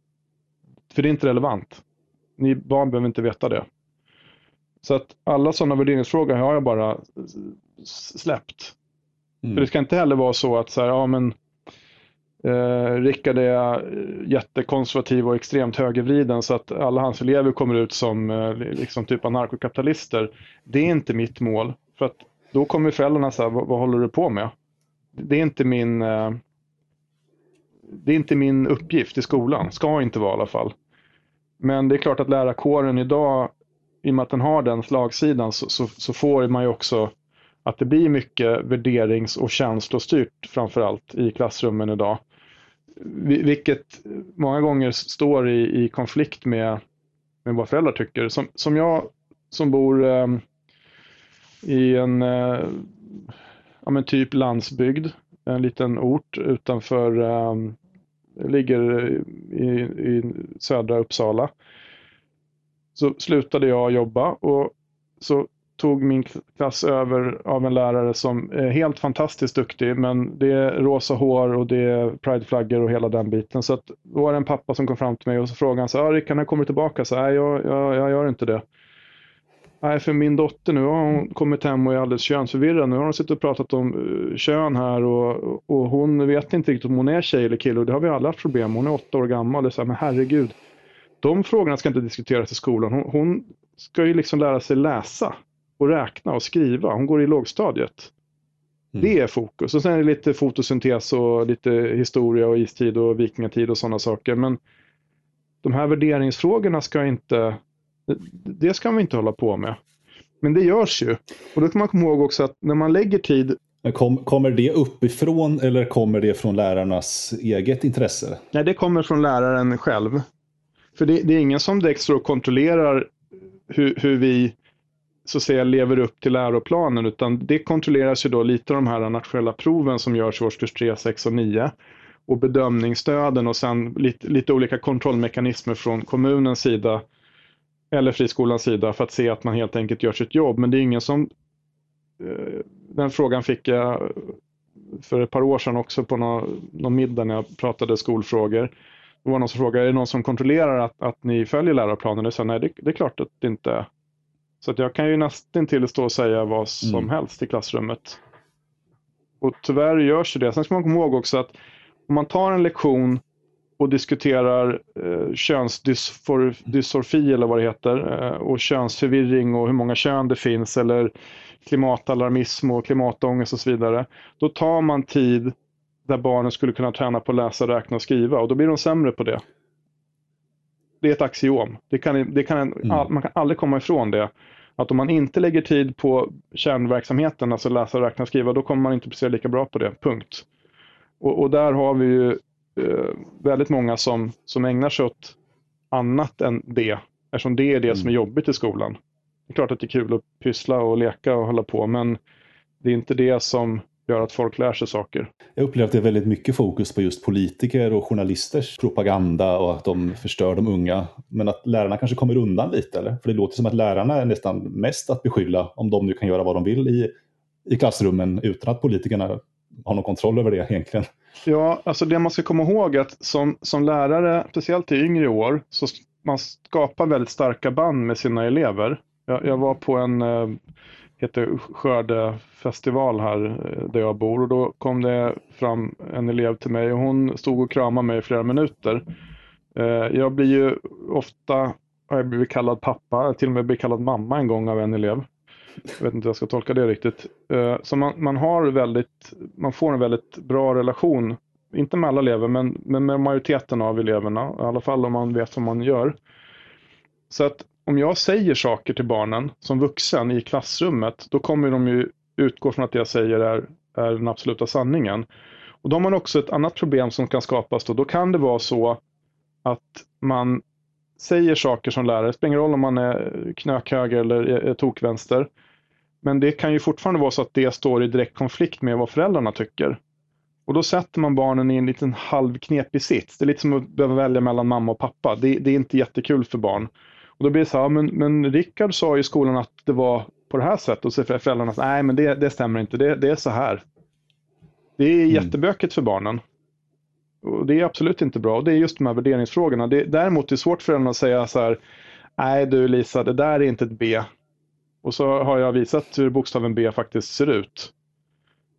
för det är inte relevant. Ni barn behöver inte veta det. Så att alla sådana värderingsfrågor har jag bara släppt. Mm. För det ska inte heller vara så att så här, ja men Eh, Rickard är eh, jättekonservativ och extremt högervriden så att alla hans elever kommer ut som eh, liksom typ anarkokapitalister. Det är inte mitt mål. För att då kommer föräldrarna säga, vad, vad håller du på med? Det är inte min eh, det är inte min uppgift i skolan, ska inte vara i alla fall. Men det är klart att lärarkåren idag, i och med att den har den slagsidan, så, så, så får man ju också att det blir mycket värderings och känslostyrt framförallt i klassrummen idag. Vilket många gånger står i, i konflikt med, med vad föräldrar tycker. Som, som jag som bor eh, i en eh, ja, men typ landsbygd, en liten ort utanför, eh, ligger i, i södra Uppsala. Så slutade jag jobba och så tog min klass över av en lärare som är helt fantastiskt duktig men det är rosa hår och det är prideflaggor och hela den biten. Så att, då var det en pappa som kom fram till mig och så frågade han så här, ah, Rickard när kommer du tillbaka? Så, Nej, jag, jag, jag gör inte det. Nej, för min dotter nu har hon kommit hem och är alldeles könsförvirrad. Nu har hon suttit och pratat om uh, kön här och, och hon vet inte riktigt om hon är tjej eller kille och det har vi alla haft problem Hon är åtta år gammal. Och så här, men herregud, de frågorna ska inte diskuteras i skolan. Hon, hon ska ju liksom lära sig läsa och räkna och skriva. Hon går i lågstadiet. Mm. Det är fokus. Och sen är det lite fotosyntes och lite historia och istid och vikingatid och sådana saker. Men de här värderingsfrågorna ska inte, det ska vi inte hålla på med. Men det görs ju. Och då kan man komma ihåg också att när man lägger tid Kom, kommer det uppifrån eller kommer det från lärarnas eget intresse? Nej, det kommer från läraren själv. För det, det är ingen som direkt står och kontrollerar hur, hur, vi så att säga lever upp till läroplanen, utan det kontrolleras ju då lite av de här nationella proven som görs i årskurs 3, 6 och 9 och bedömningsstöden och sen lite, lite olika kontrollmekanismer från kommunens sida eller friskolans sida för att se att man helt enkelt gör sitt jobb. Men det är ingen som... Eh, den frågan fick jag för ett par år sedan också på någon, någon middag när jag pratade skolfrågor. Det var någon som frågade, är det någon som kontrollerar att, att ni följer läroplanen? Jag sa, nej det, det är klart att det inte är. Så att jag kan ju nästan till stå och säga vad som mm. helst i klassrummet. Och tyvärr görs det. Sen ska man komma ihåg också att om man tar en lektion och diskuterar eh, könsdysforfi eller vad det heter eh, och könsförvirring och hur många kön det finns eller klimatalarmism och klimatångest och så vidare. Då tar man tid där barnen skulle kunna träna på att läsa, räkna och skriva och då blir de sämre på det. Det är ett axiom. Det kan, det kan, mm. Man kan aldrig komma ifrån det. Att om man inte lägger tid på kärnverksamheten, alltså läsa, räkna skriva, då kommer man inte prestera lika bra på det. Punkt. Och, och där har vi ju eh, väldigt många som, som ägnar sig åt annat än det, eftersom det är det mm. som är mm. jobbigt i skolan. Det är klart att det är kul att pyssla och leka och hålla på, men det är inte det som gör att folk lär sig saker. Jag upplever att det är väldigt mycket fokus på just politiker och journalisters propaganda och att de förstör de unga. Men att lärarna kanske kommer undan lite, eller? För det låter som att lärarna är nästan mest att beskylla om de nu kan göra vad de vill i, i klassrummen utan att politikerna har någon kontroll över det egentligen. Ja, alltså det man ska komma ihåg är att som, som lärare, speciellt i yngre år, så man skapar väldigt starka band med sina elever. Jag, jag var på en eh, heter skördefestival här eh, där jag bor och då kom det fram en elev till mig och hon stod och kramade mig i flera minuter. Eh, jag blir ju ofta, jag blir kallad pappa, till och med blir kallad mamma en gång av en elev. Jag vet inte hur jag ska tolka det riktigt. Eh, så man, man, har väldigt, man får en väldigt bra relation, inte med alla elever, men, men med majoriteten av eleverna, i alla fall om man vet vad man gör. Så att om jag säger saker till barnen som vuxen i klassrummet, då kommer de ju utgå från att det jag säger är, är den absoluta sanningen. Och då har man också ett annat problem som kan skapas. Då, då kan det vara så att man säger saker som lärare, det spelar ingen roll om man är knökhöger eller är tokvänster. Men det kan ju fortfarande vara så att det står i direkt konflikt med vad föräldrarna tycker. Och då sätter man barnen i en liten halvknepig sits. Det är lite som att behöva välja mellan mamma och pappa. Det, det är inte jättekul för barn. Och då blir det så här, men, men Rickard sa i skolan att det var på det här sättet. Och så säger föräldrarna, nej men det, det stämmer inte, det, det är så här. Det är mm. jättebökigt för barnen. Och det är absolut inte bra. Och det är just de här värderingsfrågorna. Det, däremot är det svårt för föräldrarna att säga så här, nej du Lisa, det där är inte ett B. Och så har jag visat hur bokstaven B faktiskt ser ut.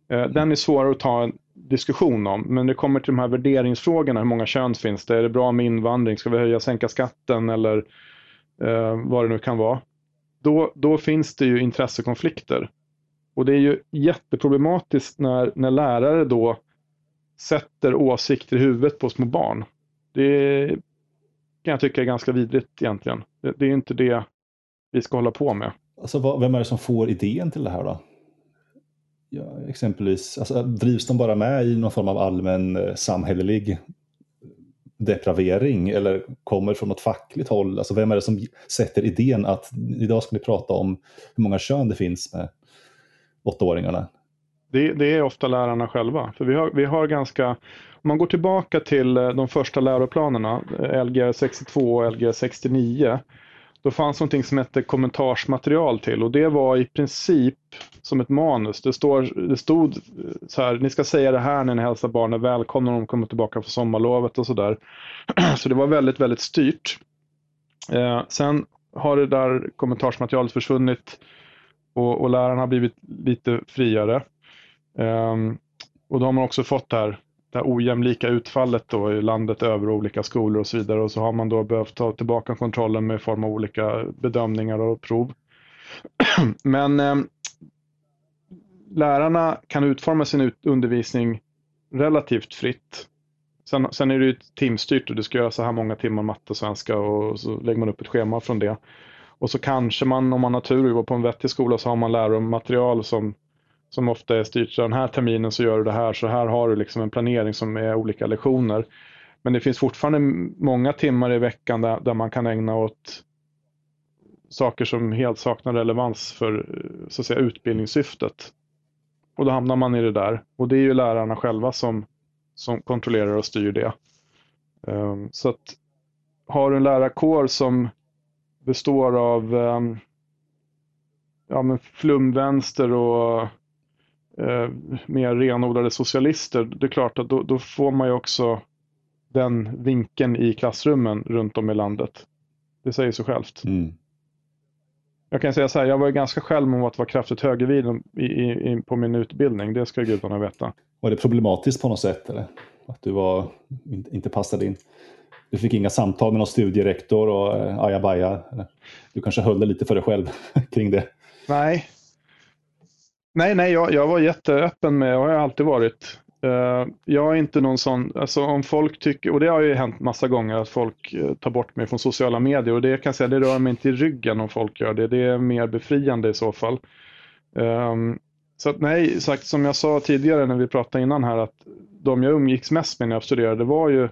Eh, den är svårare att ta en diskussion om, men det kommer till de här värderingsfrågorna, hur många kön finns det? Är det bra med invandring? Ska vi höja, sänka skatten eller eh, vad det nu kan vara? Då, då finns det ju intressekonflikter. Och det är ju jätteproblematiskt när, när lärare då sätter åsikter i huvudet på små barn. Det kan jag tycka är ganska vidrigt egentligen. Det, det är inte det vi ska hålla på med. Alltså, vad, vem är det som får idén till det här då? Ja, exempelvis, alltså, drivs de bara med i någon form av allmän eh, samhällelig depravering eller kommer från något fackligt håll? Alltså vem är det som sätter idén att idag ska ni prata om hur många kön det finns med åttaåringarna? Det, det är ofta lärarna själva. För vi har, vi har ganska, om man går tillbaka till eh, de första läroplanerna, eh, Lgr 62 och Lgr 69, då fanns någonting som hette kommentarsmaterial till och det var i princip som ett manus. Det, står, det stod så här, ni ska säga det här när ni hälsar barnen välkomna när de kommer tillbaka från sommarlovet och sådär. Så det var väldigt, väldigt styrt. Eh, sen har det där kommentarsmaterialet försvunnit och, och lärarna har blivit lite friare. Eh, och då har man också fått det här det här ojämlika utfallet då i landet över olika skolor och så vidare och så har man då behövt ta tillbaka kontrollen med form av olika bedömningar och prov. Men eh, lärarna kan utforma sin ut undervisning relativt fritt. Sen, sen, är det ju timstyrt och du ska göra så här många timmar matte och svenska och så lägger man upp ett schema från det. Och så kanske man, om man har tur och går på en vettig skola, så har man läromaterial som som ofta är styrt, så den här terminen så gör du det här, så här har du liksom en planering som är olika lektioner. Men det finns fortfarande många timmar i veckan där, där man kan ägna åt saker som helt saknar relevans för så att säga, utbildningssyftet. Och då hamnar man i det där. Och det är ju lärarna själva som, som kontrollerar och styr det. Um, så att har du en lärarkår som består av um, ja, men flumvänster och uh, mer renodlade socialister, det är klart att då, då, får man ju också den vinkeln i klassrummen runt om i landet. Det säger sig självt. Mm. Jag kan säga så här, jag var ganska själv om att vara kraftigt högervriden på min utbildning. Det ska gudarna veta. Var det problematiskt på något sätt? Eller? Att du var, inte passade in? Du fick inga samtal med någon studierektor och eh, ajabaja? Du kanske höll det lite för dig själv kring det? Nej. Nej, nej, jag, jag var jätteöppen med, och har jag alltid varit. Uh, jag är inte någon sån, alltså om folk tycker, och det har ju hänt massa gånger att folk eh, tar bort mig från sociala medier och det kan jag säga, det rör mig inte i ryggen om folk gör det, det är mer befriande i så fall. Um, så att nej, sagt som jag sa tidigare när vi pratade innan här att de jag umgicks mest med när jag studerade var ju,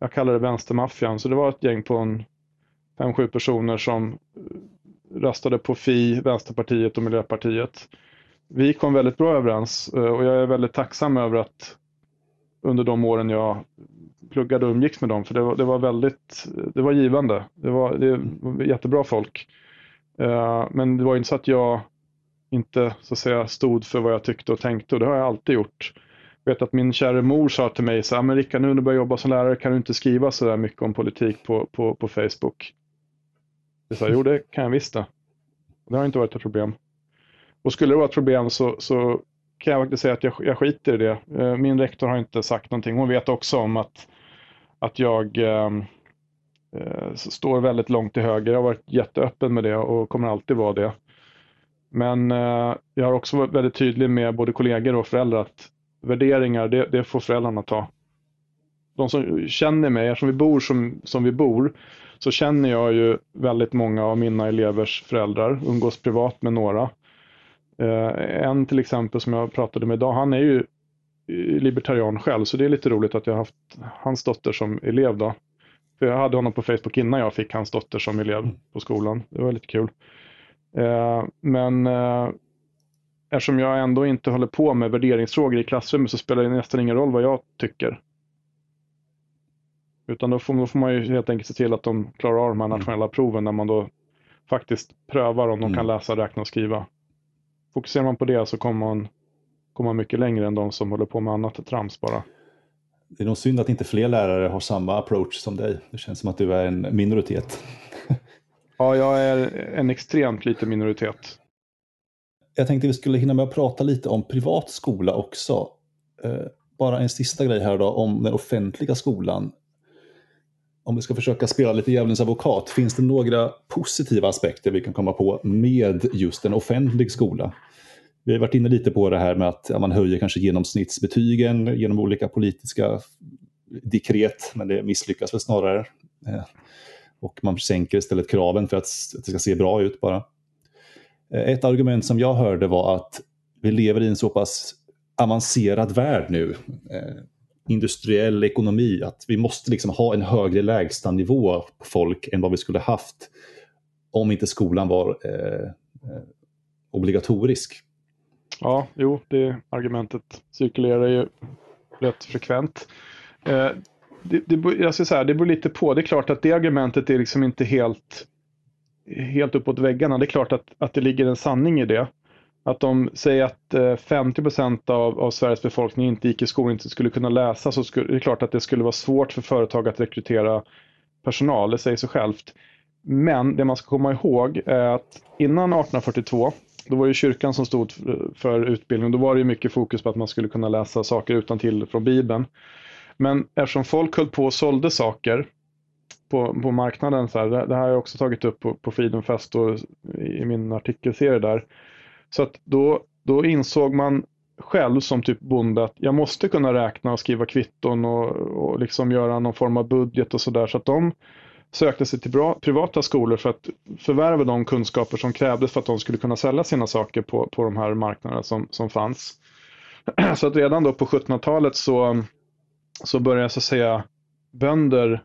jag kallar det vänstermaffian, så det var ett gäng på en fem, sju personer som röstade på Fi, Vänsterpartiet och Miljöpartiet vi kom väldigt bra överens eh, och jag är väldigt tacksam över att under de åren jag pluggade och umgicks med dem, för det var, det var väldigt, det var givande. Det var, det var jättebra folk. Eh, men det var inte så att jag inte så att säga stod för vad jag tyckte och tänkte och det har jag alltid gjort. Jag vet att min kära mor sa till mig så här, men Rickard nu när du börjar jobba som lärare kan du inte skriva så där mycket om politik på, på, på Facebook. Jag sa, jo det kan jag visst det. Det har inte varit ett problem. Och skulle det vara ett problem så, så kan jag faktiskt säga att jag, jag skiter i det. Eh, min rektor har inte sagt någonting. Hon vet också om att, att jag ehm, eh, står väldigt långt till höger. Jag har varit jätteöppen med det och kommer alltid vara det. Men eh, jag har också varit väldigt tydlig med både kollegor och föräldrar att värderingar, det, det får föräldrarna ta. De som känner mig, eftersom vi bor som, som vi bor, så känner jag ju väldigt många av mina elevers föräldrar, umgås privat med några. Eh, en till exempel som jag pratade med idag, han är ju libertarian själv, så det är lite roligt att jag har haft hans dotter som elev då. För jag hade honom på Facebook innan jag fick hans dotter som elev på skolan. Det var lite kul. Eh, men eh, eftersom jag ändå inte håller på med värderingsfrågor i klassrummet så spelar det nästan ingen roll vad jag tycker. Utan då får, då får man ju helt enkelt se till att de klarar av de här mm. nationella proven när man då faktiskt prövar om de mm. kan läsa, räkna och skriva fokuserar man på det så kommer man, kommer man mycket längre än de som håller på med annat trams bara. Det är nog synd att inte fler lärare har samma approach som dig. Det känns som att du är en minoritet. ja, jag är en extremt liten minoritet. Jag tänkte vi skulle hinna med att prata lite om privat skola också. Eh, bara en sista grej här då om den offentliga skolan om vi ska försöka spela lite djävulens advokat, finns det några positiva aspekter vi kan komma på med just en offentlig skola? Vi har varit inne lite på det här med att man höjer kanske genomsnittsbetygen genom olika politiska dekret, men det misslyckas väl snarare. Eh, och man sänker istället kraven för att det ska se bra ut bara. Eh, ett argument som jag hörde var att vi lever i en så pass avancerad värld nu eh, industriell ekonomi, att vi måste liksom ha en högre lägstanivå på folk än vad vi skulle haft om inte skolan var eh, eh, obligatorisk. Ja, jo, det argumentet cirkulerar ju rätt frekvent. Eh, det, det, jag ska säga, det beror lite på. Det är klart att det argumentet är liksom inte helt, helt uppåt väggarna. Det är klart att, att det ligger en sanning i det. Att de säger att 50 eh, av, av Sveriges befolkning inte gick i skolan inte skulle kunna läsa så skulle, det är klart att det skulle vara svårt för företag att rekrytera personal, det säger sig självt. Men det man ska komma ihåg är att innan 1842, då var det kyrkan som stod för utbildning, då var det mycket fokus på att man skulle kunna läsa saker utan till från Bibeln. Men eftersom folk höll på och sålde saker på, på marknaden, så här, det, det här har jag också tagit upp på, på Freedom Fest och i min artikelserie där, så att då, då insåg man själv som typ bonde att jag måste kunna räkna och skriva kvitton och, och liksom göra någon form av budget och sådär. Så att de sökte sig till bra, privata skolor för att förvärva de kunskaper som krävdes för att de skulle kunna sälja sina saker på, på de här marknaderna som, som fanns. Så att redan då på 1700-talet så, så började så att säga bönder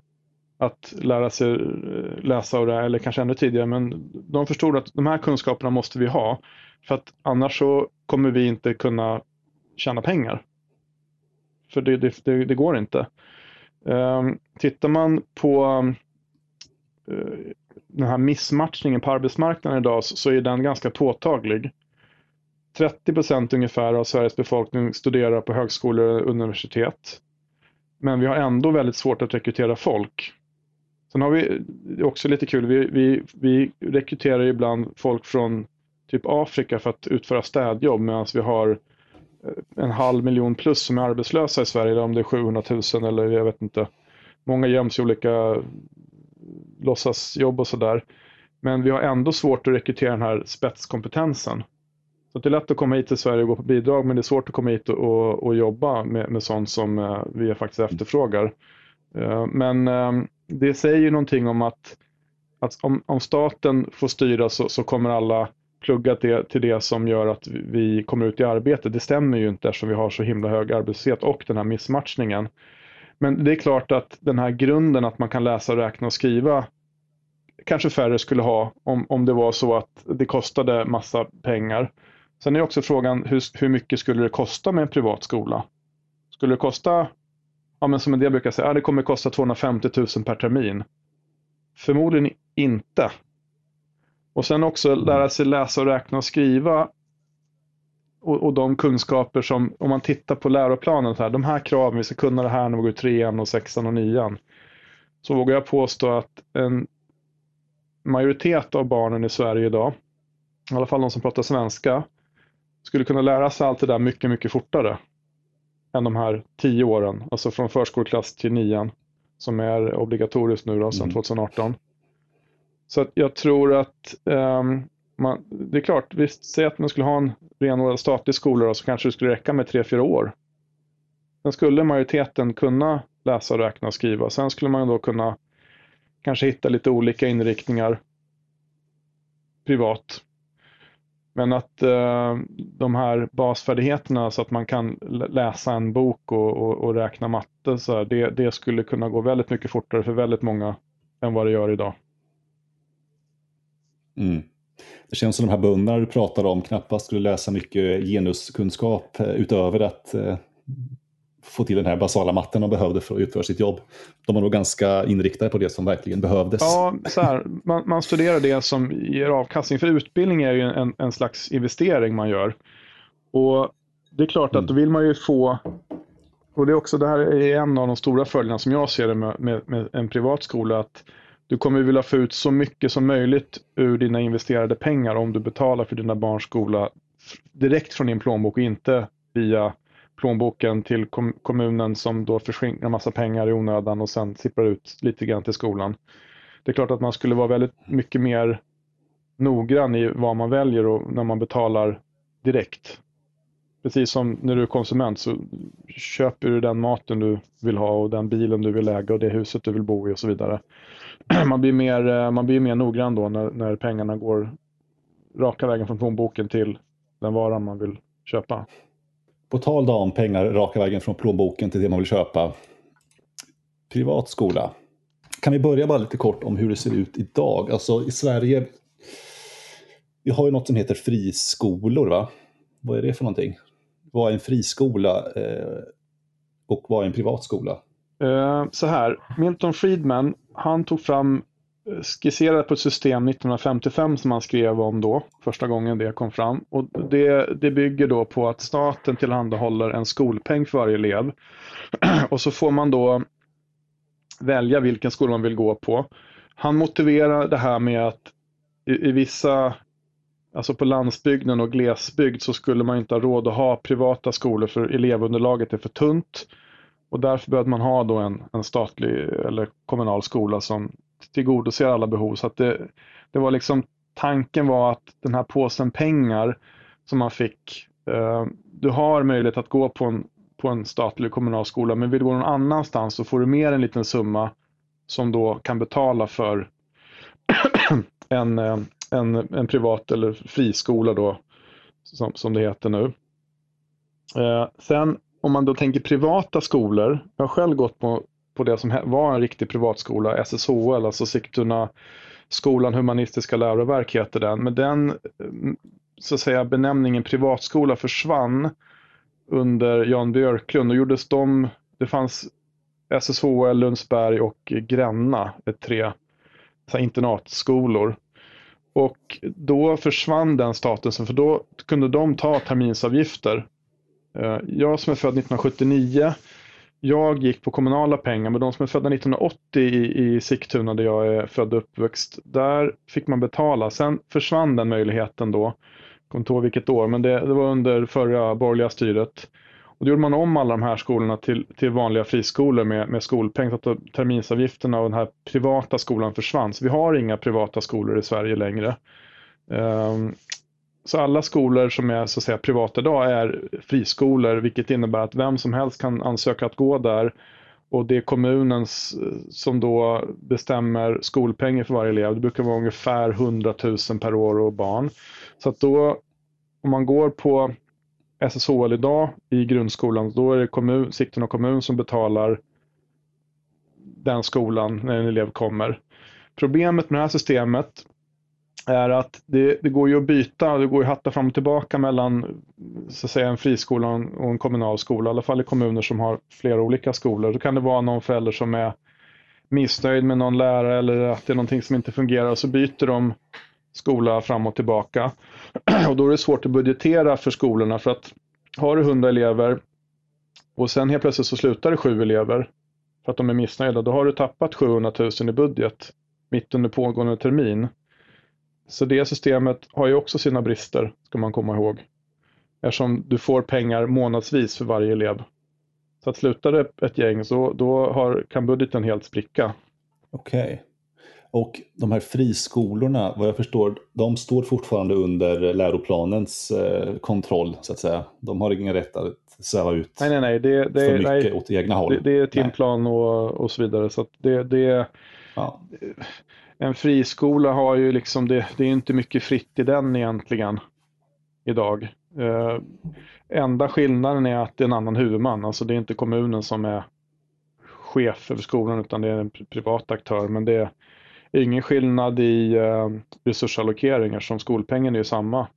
att lära sig eh, läsa och det, eller kanske ännu tidigare, men de förstod att de här kunskaperna måste vi ha för att annars så kommer vi inte kunna tjäna pengar. För det, det, det, det går inte. Um, tittar man på uh, den här missmatchningen på arbetsmarknaden idag så, så är den ganska påtaglig. 30 procent ungefär av Sveriges befolkning studerar på högskolor och universitet. Men vi har ändå väldigt svårt att rekrytera folk. Sen har vi, det är också lite kul, vi, vi, vi rekryterar ibland folk från typ Afrika för att utföra städjobb medan vi har eh, en halv miljon plus som är arbetslösa i Sverige, om det är 700 000 eller jag vet inte. Många göms i olika eh, låtsasjobb och sådär. Men vi har ändå svårt att rekrytera den här spetskompetensen. Så det är lätt att komma hit till Sverige och gå på bidrag men det är svårt att komma hit och, och, och jobba med, med sånt som eh, vi faktiskt efterfrågar. Men det säger ju någonting om att, att om, om, staten får styra så, så kommer alla pluggat det, till det som gör att vi kommer ut i arbete. Det stämmer ju inte eftersom vi har så himla hög arbetslöshet och den här missmatchningen. Men det är klart att den här grunden att man kan läsa, räkna och skriva kanske färre skulle ha om, om det var så att det kostade massa pengar. Sen är också frågan hur, hur mycket skulle det kosta med en privat skola? Skulle det kosta, ja men som en del brukar säga, ja, det kommer kosta 250 000 per termin. Förmodligen inte. Och sen också lära sig läsa och räkna och skriva. Och, och de kunskaper som, om man tittar på läroplanen, så här, de här kraven, vi ska kunna det här när vi går i trean och sexan och nian. Så vågar jag påstå att en majoritet av barnen i Sverige idag, i alla fall de som pratar svenska, skulle kunna lära sig allt det där mycket, mycket fortare än de här tio åren, alltså från förskoleklass till nian, som är obligatoriskt nu då, sedan mm. 2018. Så att jag tror att um, man, det är klart, visst, säg att man skulle ha en renodlad statlig skola då, så kanske det skulle räcka med tre, fyra år. Sen skulle majoriteten kunna läsa, räkna och skriva. Sen skulle man då kunna kanske hitta lite olika inriktningar privat. Men att eh, de här basfärdigheterna så att man kan läsa en bok och, och, och räkna matte, så här, det, det skulle kunna gå väldigt mycket fortare för väldigt många än vad det gör idag. Mm. Det känns som de här bönderna du pratar om knappast skulle läsa mycket genuskunskap eh, utöver att eh, få till den här basala matten de behövde för att utföra sitt jobb. De var nog ganska inriktade på det som verkligen behövdes. Ja, så här, man, man studerar det som ger avkastning, för utbildning är ju en, en slags investering man gör. Och det är klart att mm. då vill man ju få, och det är också det här är en av de stora följderna som jag ser det med, med, med en privat skola, att du kommer vilja få ut så mycket som möjligt ur dina investerade pengar om du betalar för dina barns skola direkt från din plånbok och inte via plånboken till kom kommunen som då försvinner en massa pengar i onödan och sen sipprar ut lite grann till skolan. Det är klart att man skulle vara väldigt mycket mer noggrann i vad man väljer och när man betalar direkt. Precis som när du är konsument så köper du den maten du vill ha och den bilen du vill äga och det huset du vill bo i och så vidare. Man blir mer, eh, man blir mer noggrann då när, när pengarna går raka vägen från plånboken till den varan man vill köpa. På tal om pengar raka vägen från plånboken till det man vill köpa. Privat skola. Kan vi börja bara lite kort om hur det ser ut idag? Alltså i Sverige, vi har ju något som heter friskolor va? Vad är det för någonting? Vad är en friskola eh, och vad är en privatskola? Eh, så här, Milton Friedman, han tog fram, eh, skisserade på ett system 1955 som han skrev om då, första gången det kom fram. Och det, det bygger då på att staten tillhandahåller en skolpeng för varje elev. Och så får man då välja vilken skola man vill gå på. Han motiverar det här med att i, i vissa Alltså på landsbygden och glesbygd så skulle man inte ha råd att ha privata skolor för elevunderlaget är för tunt. Och därför behövde man ha då en, en statlig eller kommunal skola som tillgodoser alla behov. Så att det, det var liksom, tanken var att den här påsen pengar som man fick, eh, du har möjlighet att gå på en, på en statlig kommunal skola men vill du gå någon annanstans så får du mer en liten summa som då kan betala för en, eh, en, en privat eller friskola då, som, som det heter nu. Eh, sen om man då tänker privata skolor, jag har själv gått på, på det som var en riktig privatskola, SSHL, alltså Sigtuna skolan Humanistiska läroverk heter den, men den mm, så att säga benämningen privatskola försvann under Jan Björklund. Då gjordes de, det fanns SSHL, Lundsberg och Gränna, tre så internatskolor. Och då försvann den statusen för då kunde de ta terminsavgifter. Eh, jag som är född 1979, jag gick på kommunala pengar, men de som är födda 1980 i, i Sigtuna där jag är född och uppväxt, där fick man betala. Sen försvann den möjligheten då. Jag kommer inte ihåg vilket år, men det, det var under förra borgerliga styret. Och då gjorde man om alla de här skolorna till, till vanliga friskolor med, med skolpeng så att terminsavgifterna och den här privata skolan försvann. Så vi har inga privata skolor i Sverige längre. Um, så alla skolor som är så att säga privata idag är friskolor, vilket innebär att vem som helst kan ansöka att gå där. Och det är kommunen som då bestämmer skolpengen för varje elev. Det brukar vara ungefär 100 000 per år och barn. Så att då, om man går på SSHL idag i grundskolan, då är det kommun, Sigtuna kommun som betalar den skolan när en elev kommer. Problemet med det här systemet är att det, det, går ju att byta, det går ju att hatta fram och tillbaka mellan så att säga, en friskola och en kommunal skola, i alla fall i kommuner som har flera olika skolor. Då kan det vara någon förälder som är missnöjd med någon lärare eller att det är någonting som inte fungerar och så byter de skola fram och tillbaka. Och då är det svårt att budgetera för skolorna för att har du 100 elever och sen helt plötsligt så slutar det sju elever för att de är missnöjda, då har du tappat 700 000 i budget mitt under pågående termin. Så det systemet har ju också sina brister, ska man komma ihåg. Eftersom du får pengar månadsvis för varje elev. Så att slutar det ett gäng så då har, kan budgeten helt spricka. Okej. Okay. Och de här friskolorna, vad jag förstår, de står fortfarande under läroplanens eh, kontroll, så att säga. De har ingen rätt att sväva ut nej, nej, nej. Det, det, för mycket nej, åt egna håll. Det, det är timplan och, och så vidare. Så det, det, ja en friskola har ju liksom, det, det är inte mycket fritt i den egentligen idag. Eh, enda skillnaden är att det är en annan huvudman, alltså det är inte kommunen som är chef över skolan utan det är en privat aktör. Men det är ingen skillnad i eh, resursallokeringar som skolpengen är ju samma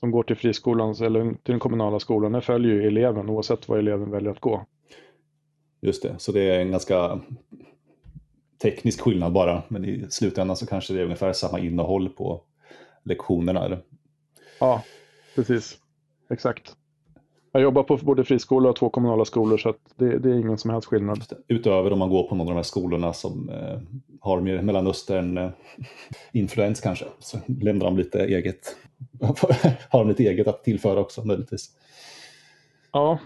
som går till friskolan eller till den kommunala skolan. Den följer ju eleven oavsett var eleven väljer att gå. Just det, så det är en ganska teknisk skillnad bara, men i slutändan så kanske det är ungefär samma innehåll på lektionerna. Eller? Ja, precis. Exakt. Jag jobbar på både friskola och två kommunala skolor så det, det, är ingen som helst skillnad. Utöver om man går på någon av de här skolorna som eh, har mer Mellanöstern-influens eh, kanske, så lämnar de lite eget, har de lite eget att tillföra också möjligtvis. Ja,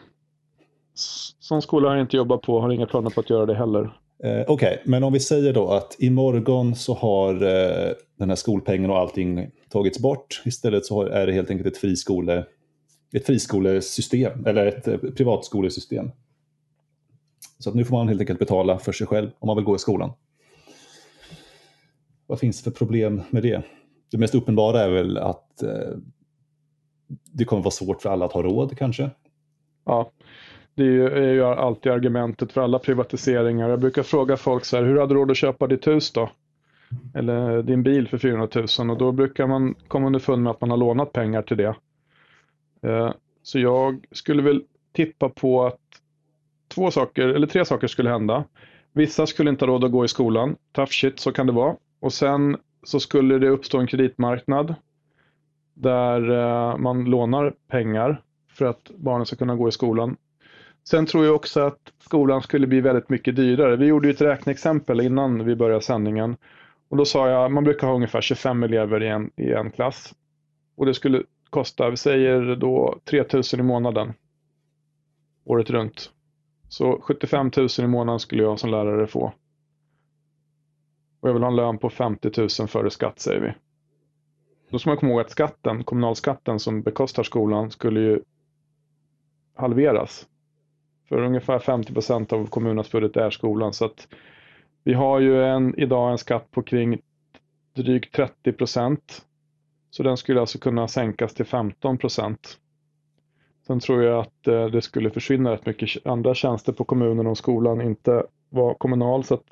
som skola har jag inte jobbat på, har inga planer på att göra det heller. Eh, Okej, okay, men om vi säger då att imorgon så har eh, den här skolpengen och allting tagits bort. Istället så är det helt enkelt ett, friskole, ett friskolesystem, eller ett eh, privatskolesystem. Så att nu får man helt enkelt betala för sig själv om man vill gå i skolan. Vad finns det för problem med det? Det mest uppenbara är väl att eh, det kommer vara svårt för alla att ha råd kanske. Ja, det är ju, alltid argumentet för alla privatiseringar. Jag brukar fråga folk så här, hur hade du råd att köpa ditt hus då? Eller din bil för 400 000 och då brukar man komma underfund med att man har lånat pengar till det. Eh, så jag skulle väl tippa på att två saker, eller tre saker skulle hända. Vissa skulle inte ha råd att gå i skolan. Tough shit, så kan det vara. Och sen så skulle det uppstå en kreditmarknad där eh, man lånar pengar för att barnen ska kunna gå i skolan. Sen tror jag också att skolan skulle bli väldigt mycket dyrare. Vi gjorde ju ett räkneexempel innan vi började sändningen. Och då sa jag, man brukar ha ungefär 25 elever i en, i en klass. Och det skulle kosta, vi säger då 3000 i månaden. Året runt. Så 75 000 i månaden skulle jag som lärare få. Och jag vill ha en lön på 50 000 före skatt säger vi. Då ska man komma ihåg att skatten, kommunalskatten som bekostar skolan skulle ju halveras. För ungefär 50 procent av kommunens budget är skolan. Så att Vi har ju en, idag en skatt på kring drygt 30 procent. Så den skulle alltså kunna sänkas till 15 procent. Sen tror jag att eh, det skulle försvinna rätt mycket andra tjänster på kommunen om skolan inte var kommunal så att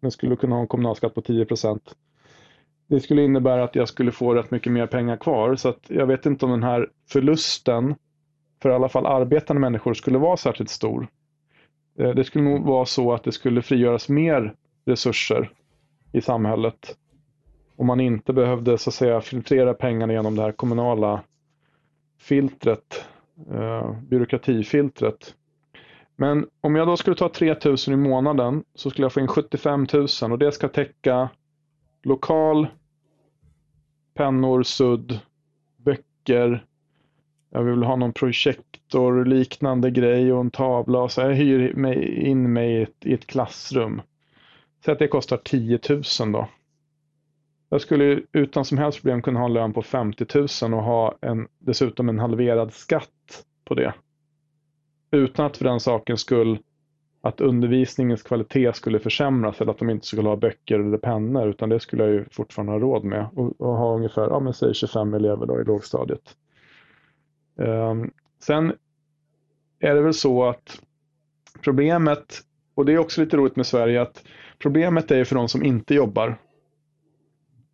den skulle kunna ha en kommunalskatt på 10 procent. Det skulle innebära att jag skulle få rätt mycket mer pengar kvar så att jag vet inte om den här förlusten för i alla fall arbetande människor skulle vara särskilt stor. Eh, det skulle nog vara så att det skulle frigöras mer resurser i samhället om man inte behövde så att säga filtrera pengarna genom det här kommunala filtret, eh, byråkratifiltret. Men om jag då skulle ta 3000 i månaden så skulle jag få in 75 000 och det ska täcka lokal, pennor, sudd, böcker. Jag vill ha någon projektor liknande grej och en tavla och så jag hyr mig in mig i ett, i ett klassrum. Säg att det kostar 10 000 då. Jag skulle utan som helst problem kunna ha en lön på 50 000 och ha en, dessutom en halverad skatt på det. Utan att för den sakens skull att undervisningens kvalitet skulle försämras eller att de inte skulle ha böcker eller pennor utan det skulle jag ju fortfarande ha råd med och, och ha ungefär, ja men säg 25 elever då i lågstadiet. Ehm, sen är det väl så att problemet, och det är också lite roligt med Sverige, att problemet är för de som inte jobbar.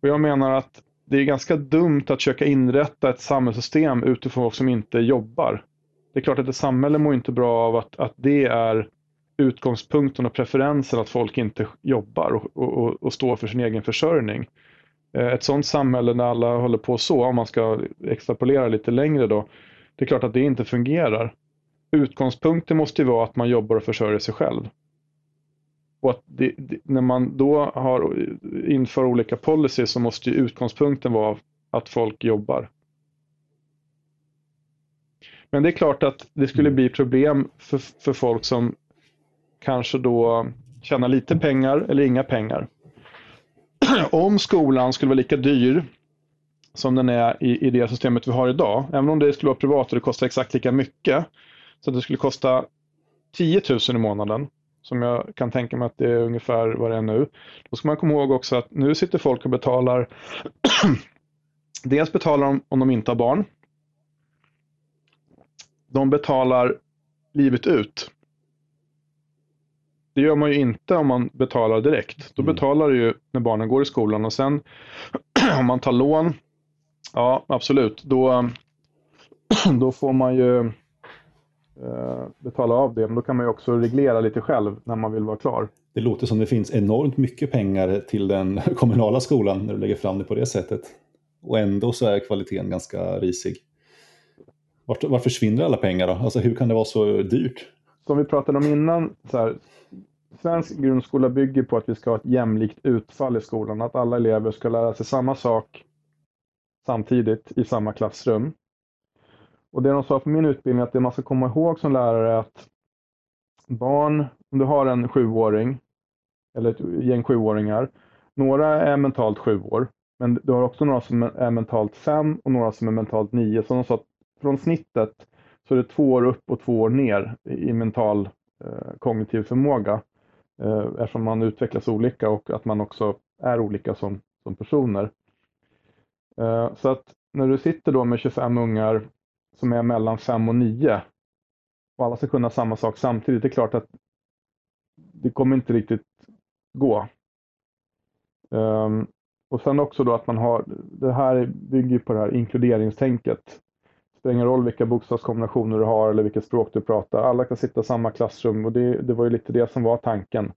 Och jag menar att det är ganska dumt att försöka inrätta ett samhällssystem utifrån folk som inte jobbar. Det är klart att ett samhälle mår inte bra av att, att det är utgångspunkten och preferensen att folk inte jobbar och, och, och står för sin egen försörjning. Eh, ett sådant samhälle där alla håller på så, om man ska extrapolera lite längre då, det är klart att det inte fungerar. Utgångspunkten måste ju vara att man jobbar och försörjer sig själv. Och att det, det, när man då har inför olika policies så måste ju utgångspunkten vara att folk jobbar. Men det är klart att det skulle bli problem för, för folk som kanske då tjänar lite pengar eller inga pengar. Om skolan skulle vara lika dyr som den är i, i det systemet vi har idag, även om det skulle vara privat och det kostar exakt lika mycket, så att det skulle kosta 10 000 i månaden, som jag kan tänka mig att det är ungefär vad det är nu. Då ska man komma ihåg också att nu sitter folk och betalar, dels betalar de om de inte har barn, de betalar livet ut. Det gör man ju inte om man betalar direkt. Då mm. betalar du ju när barnen går i skolan och sen om man tar lån, ja absolut, då, då får man ju eh, betala av det. Men då kan man ju också reglera lite själv när man vill vara klar. Det låter som det finns enormt mycket pengar till den kommunala skolan när du lägger fram det på det sättet. Och ändå så är kvaliteten ganska risig. Vart, vart försvinner alla pengar då? Alltså hur kan det vara så dyrt? Som vi pratade om innan, så här, svensk grundskola bygger på att vi ska ha ett jämlikt utfall i skolan. Att alla elever ska lära sig samma sak samtidigt i samma klassrum. Och det de sa på min utbildning att det man ska komma ihåg som lärare är att barn, om du har en sjuåring eller ett gäng sjuåringar, några är mentalt sju år, men du har också några som är mentalt fem och några som är mentalt nio. Så de sa att från snittet så är det två år upp och två år ner i mental eh, kognitiv förmåga. Eh, eftersom man utvecklas olika och att man också är olika som, som personer. Eh, så att när du sitter då med 25 ungar som är mellan 5 och 9 och alla ska kunna samma sak samtidigt, det är klart att det kommer inte riktigt gå. Ehm, och sen också då att man har, det här bygger på det här inkluderingstänket spelar ingen roll vilka bokstavskombinationer du har eller vilket språk du pratar. Alla kan sitta i samma klassrum och det, det var ju lite det som var tanken.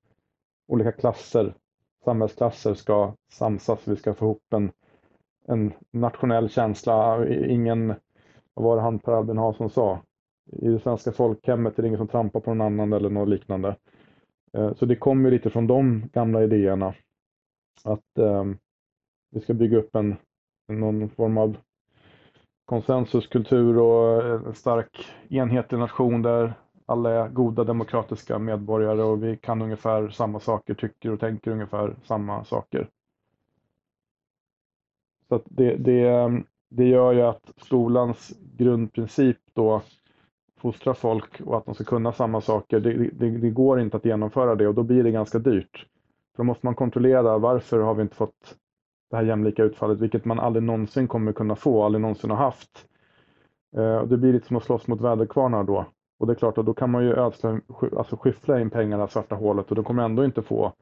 Olika klasser, samhällsklasser ska samsas. Vi ska få ihop en, en nationell känsla. Ingen, vad var det han Per Albin Hansson sa? I det svenska folkhemmet är det ingen som trampar på någon annan eller något liknande. Eh, så det kommer lite från de gamla idéerna. Att um, vi ska bygga upp en, någon form av konsensuskultur och eh, en stark enhetlig nation där alla är goda demokratiska medborgare och vi kan ungefär samma saker, tycker och tänker ungefär samma saker. Så det, det, det gör ju att skolans grundprincip då fostra folk och att de ska kunna samma saker, det, det, det, går inte att genomföra det och då blir det ganska dyrt. För då måste man kontrollera varför har vi inte fått det här jämlika utfallet, vilket man aldrig någonsin kommer kunna få, aldrig någonsin har haft. Eh, det blir lite som att slåss mot väderkvarnar då. Och det är klart att då kan man ju ödsla, alltså skyffla in pengarna i svarta hålet och då kommer man ändå inte få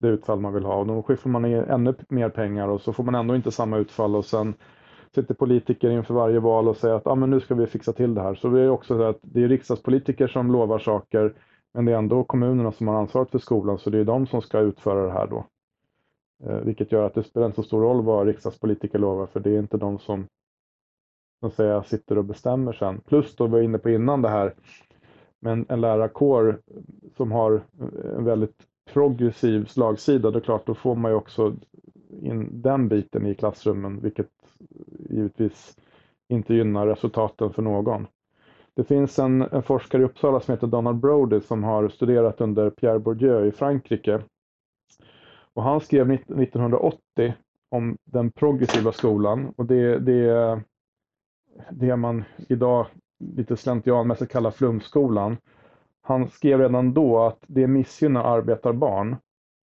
det utfall man vill ha. Och då skyfflar man in ännu mer pengar och så får man ändå inte samma utfall och sen sitter politiker inför varje val och säger att ah, men nu ska vi fixa till det här. Så det är också så att det är riksdagspolitiker som lovar saker men det är ändå kommunerna som har ansvaret för skolan så det är de som ska utföra det här då. Eh, vilket gör att det spelar inte så stor roll vad riksdagspolitiker lovar för det är inte de som så att säga, sitter och bestämmer sen. Plus då vi var inne på innan det här med en lärarkår som har en väldigt progressiv slagsida, Då, klart då får man ju också in den biten i klassrummen vilket givetvis inte gynnar resultaten för någon. Det finns en, en, forskare i Uppsala som heter Donald Brody som har studerat under Pierre Bourdieu i Frankrike. Och han skrev 1980 om den progressiva skolan och det, det, det man idag lite slentrianmässigt kallar flumskolan. Han skrev redan då att det missgynnar arbetarbarn.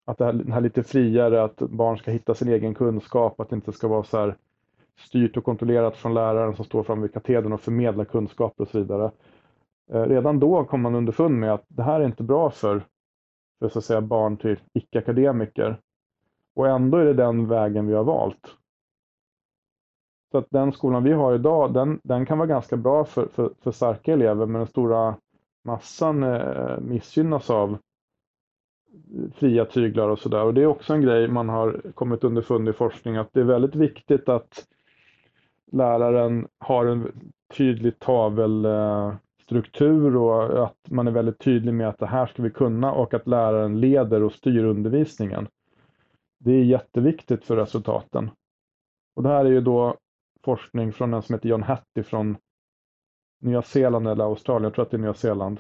Att det här, det här lite friare, att barn ska hitta sin egen kunskap, att det inte ska vara så här styrt och kontrollerat från läraren som står framme vid katedern och förmedlar kunskaper och så vidare. Eh, redan då kom man underfund med att det här är inte bra för, för så att säga, barn till icke-akademiker. Och ändå är det den vägen vi har valt. Så att den skolan vi har idag, den, den kan vara ganska bra för, för, för starka elever, men den stora massan eh, missgynnas av fria tyglar och sådär. Och det är också en grej man har kommit underfund i forskning, att det är väldigt viktigt att läraren har en tydlig tavel eh, struktur och att man är väldigt tydlig med att det här ska vi kunna och att läraren leder och styr undervisningen. Det är jätteviktigt för resultaten. Och det här är ju då forskning från en som heter John Hattie från Nya Zeeland eller Australien, jag tror att det är Nya Zeeland.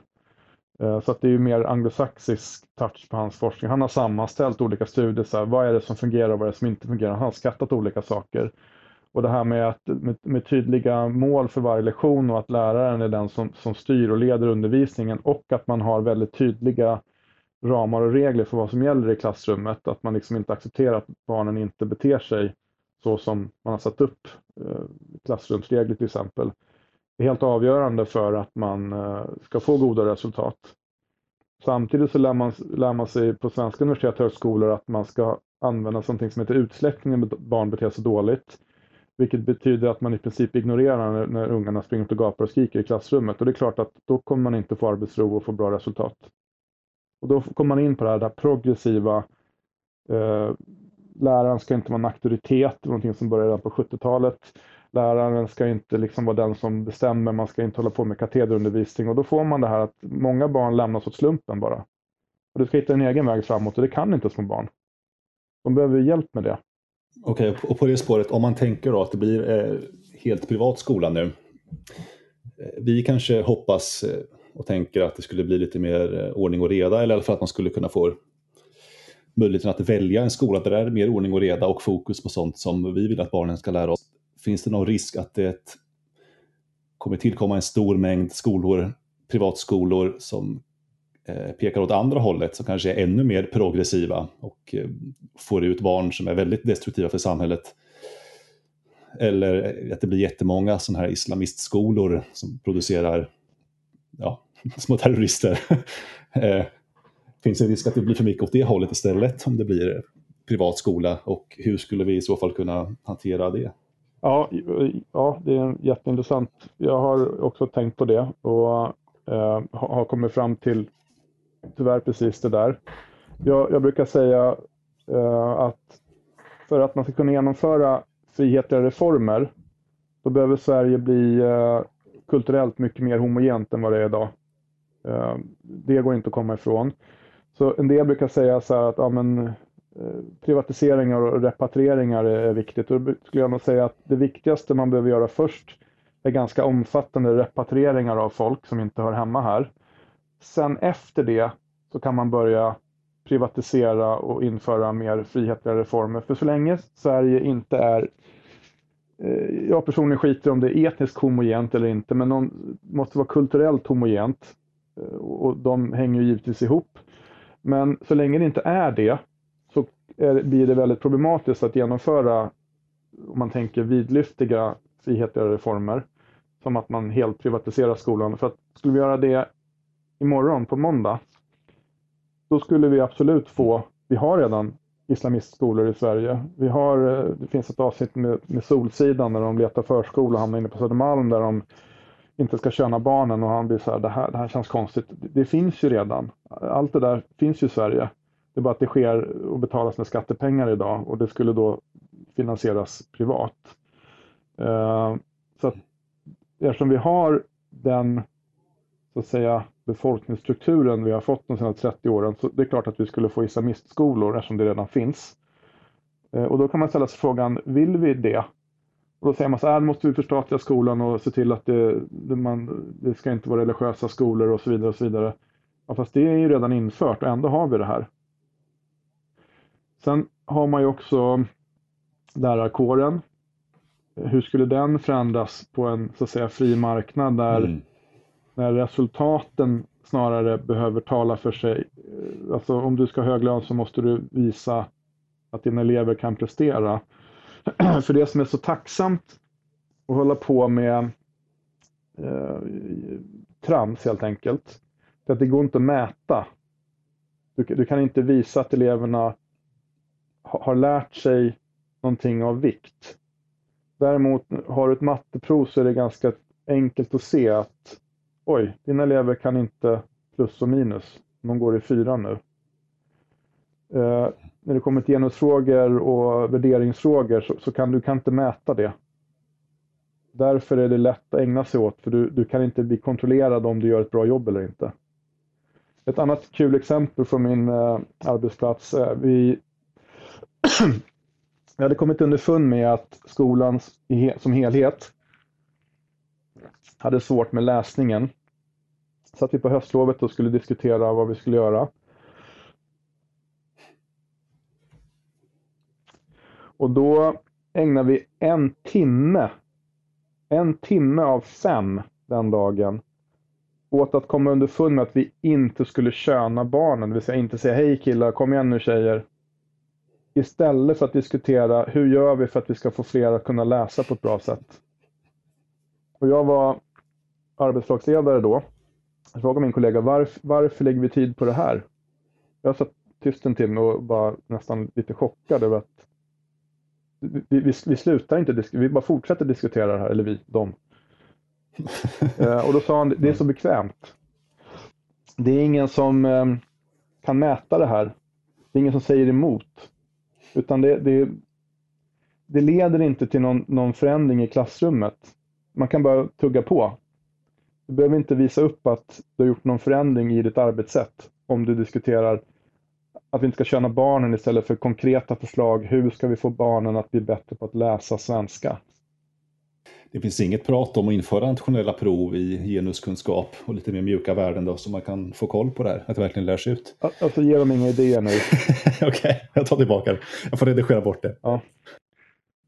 Eh, så att det är ju mer anglosaxisk touch på hans forskning. Han har sammanställt olika studier, så här, vad är det som fungerar och vad är det som inte fungerar. Han har skattat olika saker. Och det här med, att, med, med, tydliga mål för varje lektion och att läraren är den som, som styr och leder undervisningen och att man har väldigt tydliga ramar och regler för vad som gäller i klassrummet. Att man liksom inte accepterar att barnen inte beter sig så som man har satt upp eh, klassrumsregler till exempel. Det är helt avgörande för att man eh, ska få goda resultat. Samtidigt så lär man, lär man sig på svenska universitet och högskolor att man ska använda någonting som heter utsläckning när barn beter sig dåligt. Vilket betyder att man i princip ignorerar när, när ungarna springer och gapar och skriker i klassrummet. Och det är klart att då kommer man inte få arbetsro och få bra resultat. Och då kommer man in på det här, det här progressiva. Eh, läraren ska inte vara en auktoritet, någonting som började redan på 70-talet. Läraren ska inte liksom vara den som bestämmer, man ska inte hålla på med katederundervisning och då får man det här att många barn lämnas åt slumpen bara. Och du ska hitta en egen väg framåt och det kan inte små barn. De behöver hjälp med det. Okej, okay, och på det spåret, om man tänker då att det blir eh, helt privat skola nu. Eh, vi kanske hoppas eh, och tänker att det skulle bli lite mer eh, ordning och reda, eller i alla fall att man skulle kunna få möjligheten att välja en skola där det är mer ordning och reda och fokus på sånt som vi vill att barnen ska lära oss. Finns det någon risk att det kommer tillkomma en stor mängd skolor, privatskolor som Eh, pekar åt andra hållet som kanske är ännu mer progressiva och eh, får ut barn som är väldigt destruktiva för samhället. Eller eh, att det blir jättemånga sådana här islamistskolor som producerar ja, små terrorister. Finns det risk att det blir för mycket åt det hållet istället om det blir privat skola och hur skulle vi i så fall kunna hantera det? Ja, ja det är jätteintressant. Jag har också tänkt på det och eh, har kommit fram till tyvärr precis det där. Jag, jag brukar säga eh, att för att man ska kunna genomföra frihetliga reformer, då behöver Sverige bli eh, kulturellt mycket mer homogent än vad det är idag. Eh, det går inte att komma ifrån. Så en del brukar säga så att ja, men, eh, privatiseringar och repatrieringar är viktigt. Och då skulle jag nog säga att det viktigaste man behöver göra först är ganska omfattande repatrieringar av folk som inte hör hemma här. Sen efter det så kan man börja privatisera och införa mer frihetliga reformer. För så länge Sverige inte är eh, jag personligen skiter om det är etniskt homogent eller inte, men de måste vara kulturellt homogent. Eh, och de hänger ju givetvis ihop. Men så länge det inte är det så är, blir det väldigt problematiskt att genomföra, om man tänker vidlyftiga frihetliga reformer, som att man helt privatiserar skolan. För att skulle vi göra det imorgon på måndag, då skulle vi absolut få, vi har redan islamistskolor i Sverige. Vi har, eh, det finns ett avsnitt med, med Solsidan när de letar förskola och hamnar inne på Södermalm där de inte ska köna barnen och han blir så här, det här, det här känns konstigt. Det finns ju redan. Allt det där finns ju i Sverige. Det är bara att det sker och betalas med skattepengar idag och det skulle då finansieras privat. Uh, så att eftersom vi har den så att säga befolkningsstrukturen vi har fått de senaste 30 åren så det är klart att vi skulle få islamistskolor eftersom det redan finns. Eh, och då kan man ställa sig frågan, vill vi det? Och då säger man så här, måste vi förstatliga skolan och se till att det, det, man, det ska inte vara religiösa skolor och så vidare. och så vidare. Ja, fast det är ju redan infört och ändå har vi det här. Sen har man ju också lärarkåren. Hur skulle den förändras på en så att säga fri marknad där mm när resultaten snarare behöver tala för sig. Eh, alltså om du ska ha hög lön så måste du visa att dina elever kan prestera. för det som är så tacksamt att hålla på med eh, trams helt enkelt, är att det går inte att mäta. Du, du kan inte visa att eleverna ha, har lärt sig någonting av vikt. Däremot har du ett matteprov så är det ganska enkelt att se att oj, dina elever kan inte plus och minus. De går i fyran nu. Eh, när det kommer till genusfrågor och värderingsfrågor så, så, kan du kan inte mäta det. Därför är det lätt att ägna sig åt, för du, du kan inte bli kontrollerad om du gör ett bra jobb eller inte. Ett annat kul exempel från min eh, arbetsplats. Eh, vi, jag hade kommit underfund med att skolan som helhet hade svårt med läsningen. Satt vi på höstlovet och skulle diskutera vad vi skulle göra. Och då ägnade vi en timme, en timme av fem den dagen åt att komma underfund med att vi inte skulle köna barnen, det vill säga inte säga hej killar, kom igen nu tjejer. Istället för att diskutera hur gör vi för att vi ska få fler att kunna läsa på ett bra sätt. Och jag var arbetslagsledare då. Jag frågade min kollega varför, varför lägger vi tid på det här? Jag satt tyst en timme och var nästan lite chockad över att vi, vi, vi slutar inte, vi bara fortsätter diskutera det här, eller vi, de. eh, och då sa han, det är så bekvämt. Det är ingen som eh, kan mäta det här. Det är ingen som säger emot. Utan det, det, det leder inte till någon, någon förändring i klassrummet. Man kan bara tugga på. Du behöver inte visa upp att du har gjort någon förändring i ditt arbetssätt om du diskuterar att vi inte ska köna barnen istället för konkreta förslag. Hur ska vi få barnen att bli bättre på att läsa svenska? Det finns inget prat om att införa nationella prov i genuskunskap och lite mer mjuka värden då, så man kan få koll på det här, att det verkligen lärs ut. Alltså ge dem inga idéer nu. Okej, okay, jag tar tillbaka det. Jag får redigera bort det. Ja.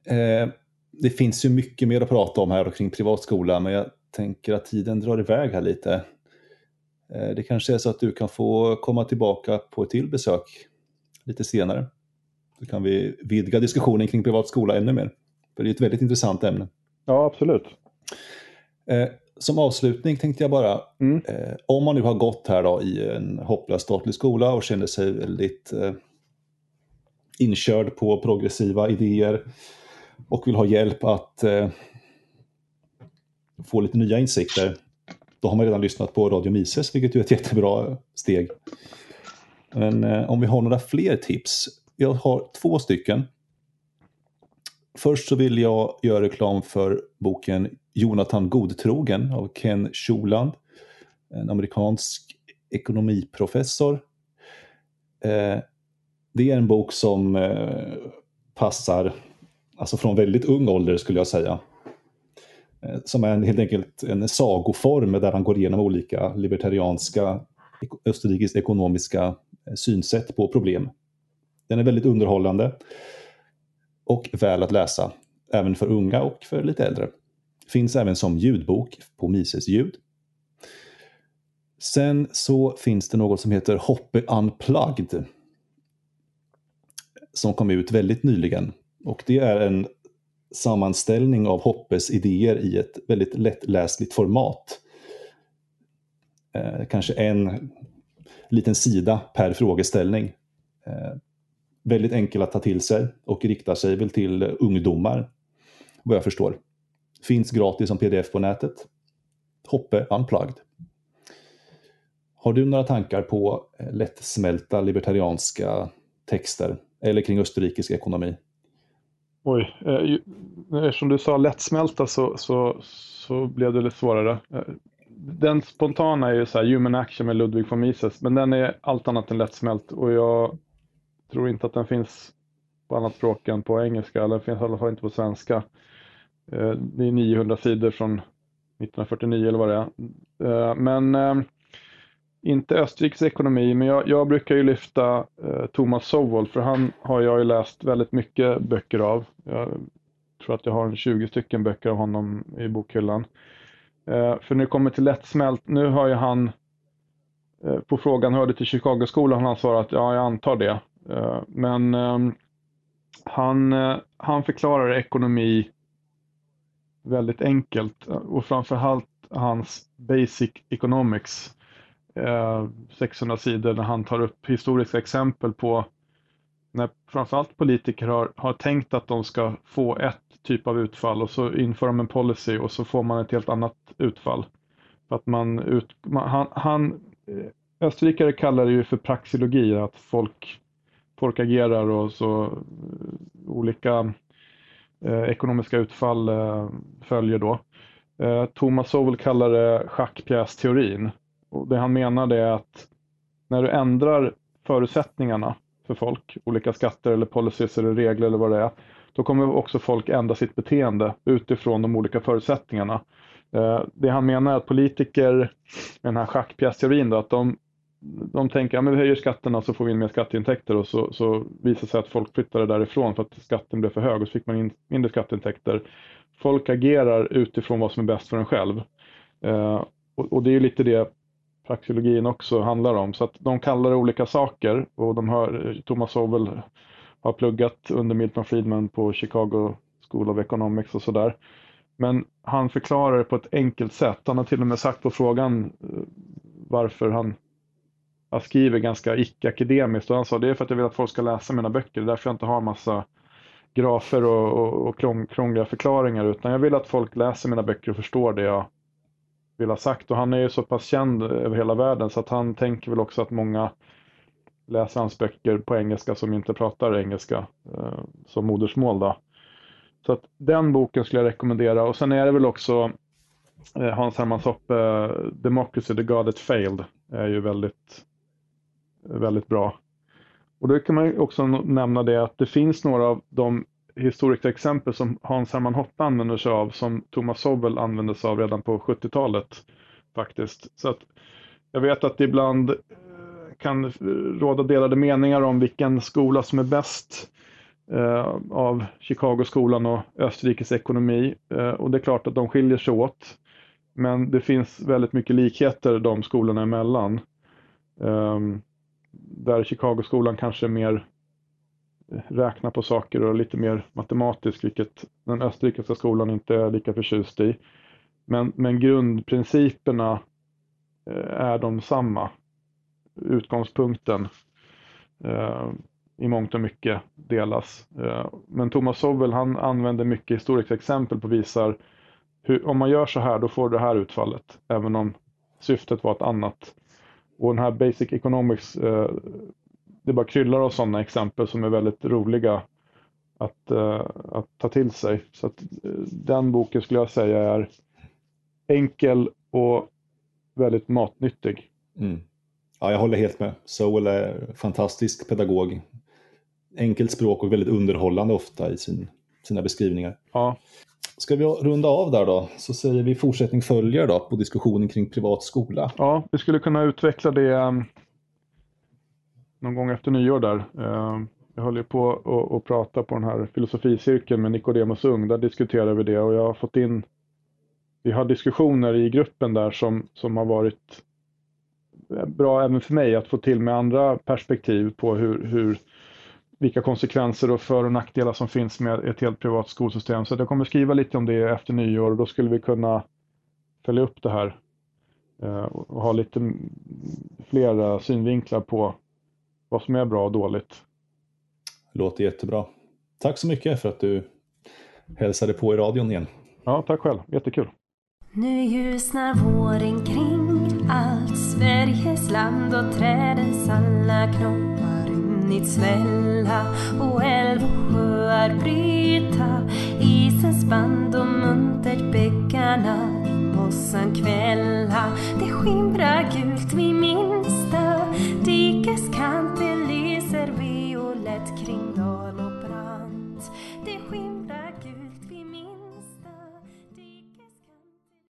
Eh, det finns ju mycket mer att prata om här kring privatskola, men jag tänker att tiden drar iväg här lite. Eh, det kanske är så att du kan få komma tillbaka på ett till besök lite senare. Då kan vi vidga diskussionen kring privat skola ännu mer. För det är ett väldigt intressant ämne. Ja, absolut. Eh, som avslutning tänkte jag bara, mm. eh, om man nu har gått här då i en hopplös statlig skola och känner sig väldigt inkörd på progressiva idéer och vill ha hjälp att få lite nya insikter då har man redan lyssnat på Radio Mises, vilket är ett jättebra steg. Men eh, om vi har några fler tips. Jag har två stycken. Först så vill jag göra reklam för boken Jonathan Godtrogen av Ken Schuland. En amerikansk ekonomiprofessor. Eh, det är en bok som eh, passar alltså från väldigt ung ålder skulle jag säga. Eh, som är en, helt enkelt en sagoform där han går igenom olika libertarianska österrikiskt ekonomiska eh, synsätt på problem. Den är väldigt underhållande och väl att läsa, även för unga och för lite äldre. Finns även som ljudbok på Mises ljud. Sen så finns det något som heter Hoppe Unplugged. som kom ut väldigt nyligen. Och det är en sammanställning av Hoppes idéer i ett väldigt lättläsligt format. Eh, kanske en liten sida per frågeställning. Eh, väldigt enkel att ta till sig och riktar sig väl till ungdomar, vad jag förstår. Finns gratis som pdf på nätet. Hoppe Unplugged. Har du några tankar på eh, lättsmälta libertarianska texter eller kring österrikisk ekonomi? Oj, eh, eftersom du sa lättsmälta så, så, så blev det lite svårare. Eh, den spontana är ju så här Human Action med Ludwig von Mises, men den är allt annat än lättsmält och jag tror inte att den finns på annat språk än på engelska, eller den finns i alla fall inte på svenska. Eh, det är 900 sidor från 1949 eller vad det är. Eh, men inte Österrikes ekonomi, men jag, jag brukar ju lyfta eh, Thomas Sowell, för han har jag ju läst väldigt mycket böcker av. Jag tror att jag har 20 stycken böcker av honom i bokhyllan. Eh, för nu kommer till lättsmält, nu har ju han eh, på frågan hörde till Chicagoskolan, han har svarat ja, jag antar det. Eh, men ehm, han, eh, han förklarar ekonomi väldigt enkelt eh, och framförallt hans Basic Economics Eh, 600 sidor när han tar upp historiska exempel på när framförallt politiker har, har tänkt att de ska få ett typ av utfall och så inför de en policy och så får man ett helt annat utfall. För att man, ut, man han, han, eh, österrikare kallar det ju för praxilogi, att folk, folk agerar och så eh, olika eh, ekonomiska utfall eh, följer då. Eh, Thomas Sowell kallar det schackpjästeorin och det han menar är att när du ändrar förutsättningarna för folk, olika skatter eller policies eller regler eller vad det är, då kommer också folk ändra sitt beteende utifrån de olika förutsättningarna. Eh, det han menar är att politiker, med den här schackpjästeorin, att de, de tänker att ja, vi höjer skatterna så får vi in mer skatteintäkter och så, så visar det sig att folk flyttade därifrån för att skatten blev för hög och så fick man in mindre skatteintäkter. Folk agerar utifrån vad som är bäst för en själv. Eh, och, och det är lite det praxeologin också handlar om. Så att de kallar det olika saker och de har, Thomas Sowell har pluggat under Milton Friedman på Chicago School of Economics och sådär. Men han förklarar det på ett enkelt sätt. Han har till och med sagt på frågan eh, varför han skriver ganska icke-akademiskt och han sa det är för att jag vill att folk ska läsa mina böcker. Det är därför jag inte har massa grafer och, och, och krångliga förklaringar utan jag vill att folk läser mina böcker och förstår det jag vill ha sagt. Och han är ju så pass känd över hela världen så att han tänker väl också att många läser hans böcker på engelska som inte pratar engelska eh, som modersmål. Då. Så att den boken skulle jag rekommendera. Och sen är det väl också eh, Hans Hermans Hoppe, eh, Democracy, the God that failed, är ju väldigt, väldigt bra. Och då kan man också nämna det att det finns några av de historiska exempel som Hans Hermann Hoppe använder sig av som Thomas Sobel använde sig av redan på 70-talet. faktiskt. Så att jag vet att det ibland eh, kan råda delade meningar om vilken skola som är bäst eh, av Chicagoskolan och Österrikes ekonomi. Eh, och det är klart att de skiljer sig åt. Men det finns väldigt mycket likheter de skolorna emellan. Eh, där Chicagoskolan kanske är mer räkna på saker och lite mer matematisk, vilket den österrikiska skolan inte är lika förtjust i. Men, men grundprinciperna eh, är de samma. Utgångspunkten eh, i mångt och mycket delas. Eh, men Thomas Sowell han använder mycket historiska exempel på visar hur, om man gör så här då får du det här utfallet, även om syftet var ett annat. Och den här Basic Economics eh, det bara kryllar av sådana exempel som är väldigt roliga att, uh, att ta till sig. Så att, uh, den boken skulle jag säga är enkel och väldigt matnyttig. Mm. Ja, jag håller helt med. Sowell är fantastisk pedagog. Enkelt språk och väldigt underhållande ofta i sin, sina beskrivningar. Ja. Ska vi runda av där då, så säger vi fortsättning följer då på diskussionen kring privat skola. Ja, vi skulle kunna utveckla det um, någon gång efter nyår där. Eh, jag höll ju på att prata på den här filosoficirkeln med Nicodemus Ung. Där diskuterade vi det och jag har fått in vi har diskussioner i gruppen där som, som har varit bra även för mig att få till med andra perspektiv på hur, hur vilka konsekvenser och för och nackdelar som finns med ett helt privat skolsystem. Så jag kommer skriva lite om det efter nyår och då skulle vi kunna följa upp det här eh, och ha lite flera synvinklar på vad som är bra och dåligt. Låter jättebra. Tack så mycket för att du hälsade på i radion igen. Ja, tack själv. Jättekul. Nu ljusnar våren kring allt Sveriges land och trädens alla knoppar runnit svälla och älv och sjöar bryta isens band och muntert bäckarna i mossan kvälla. Det skimrar gult dikes can't believe.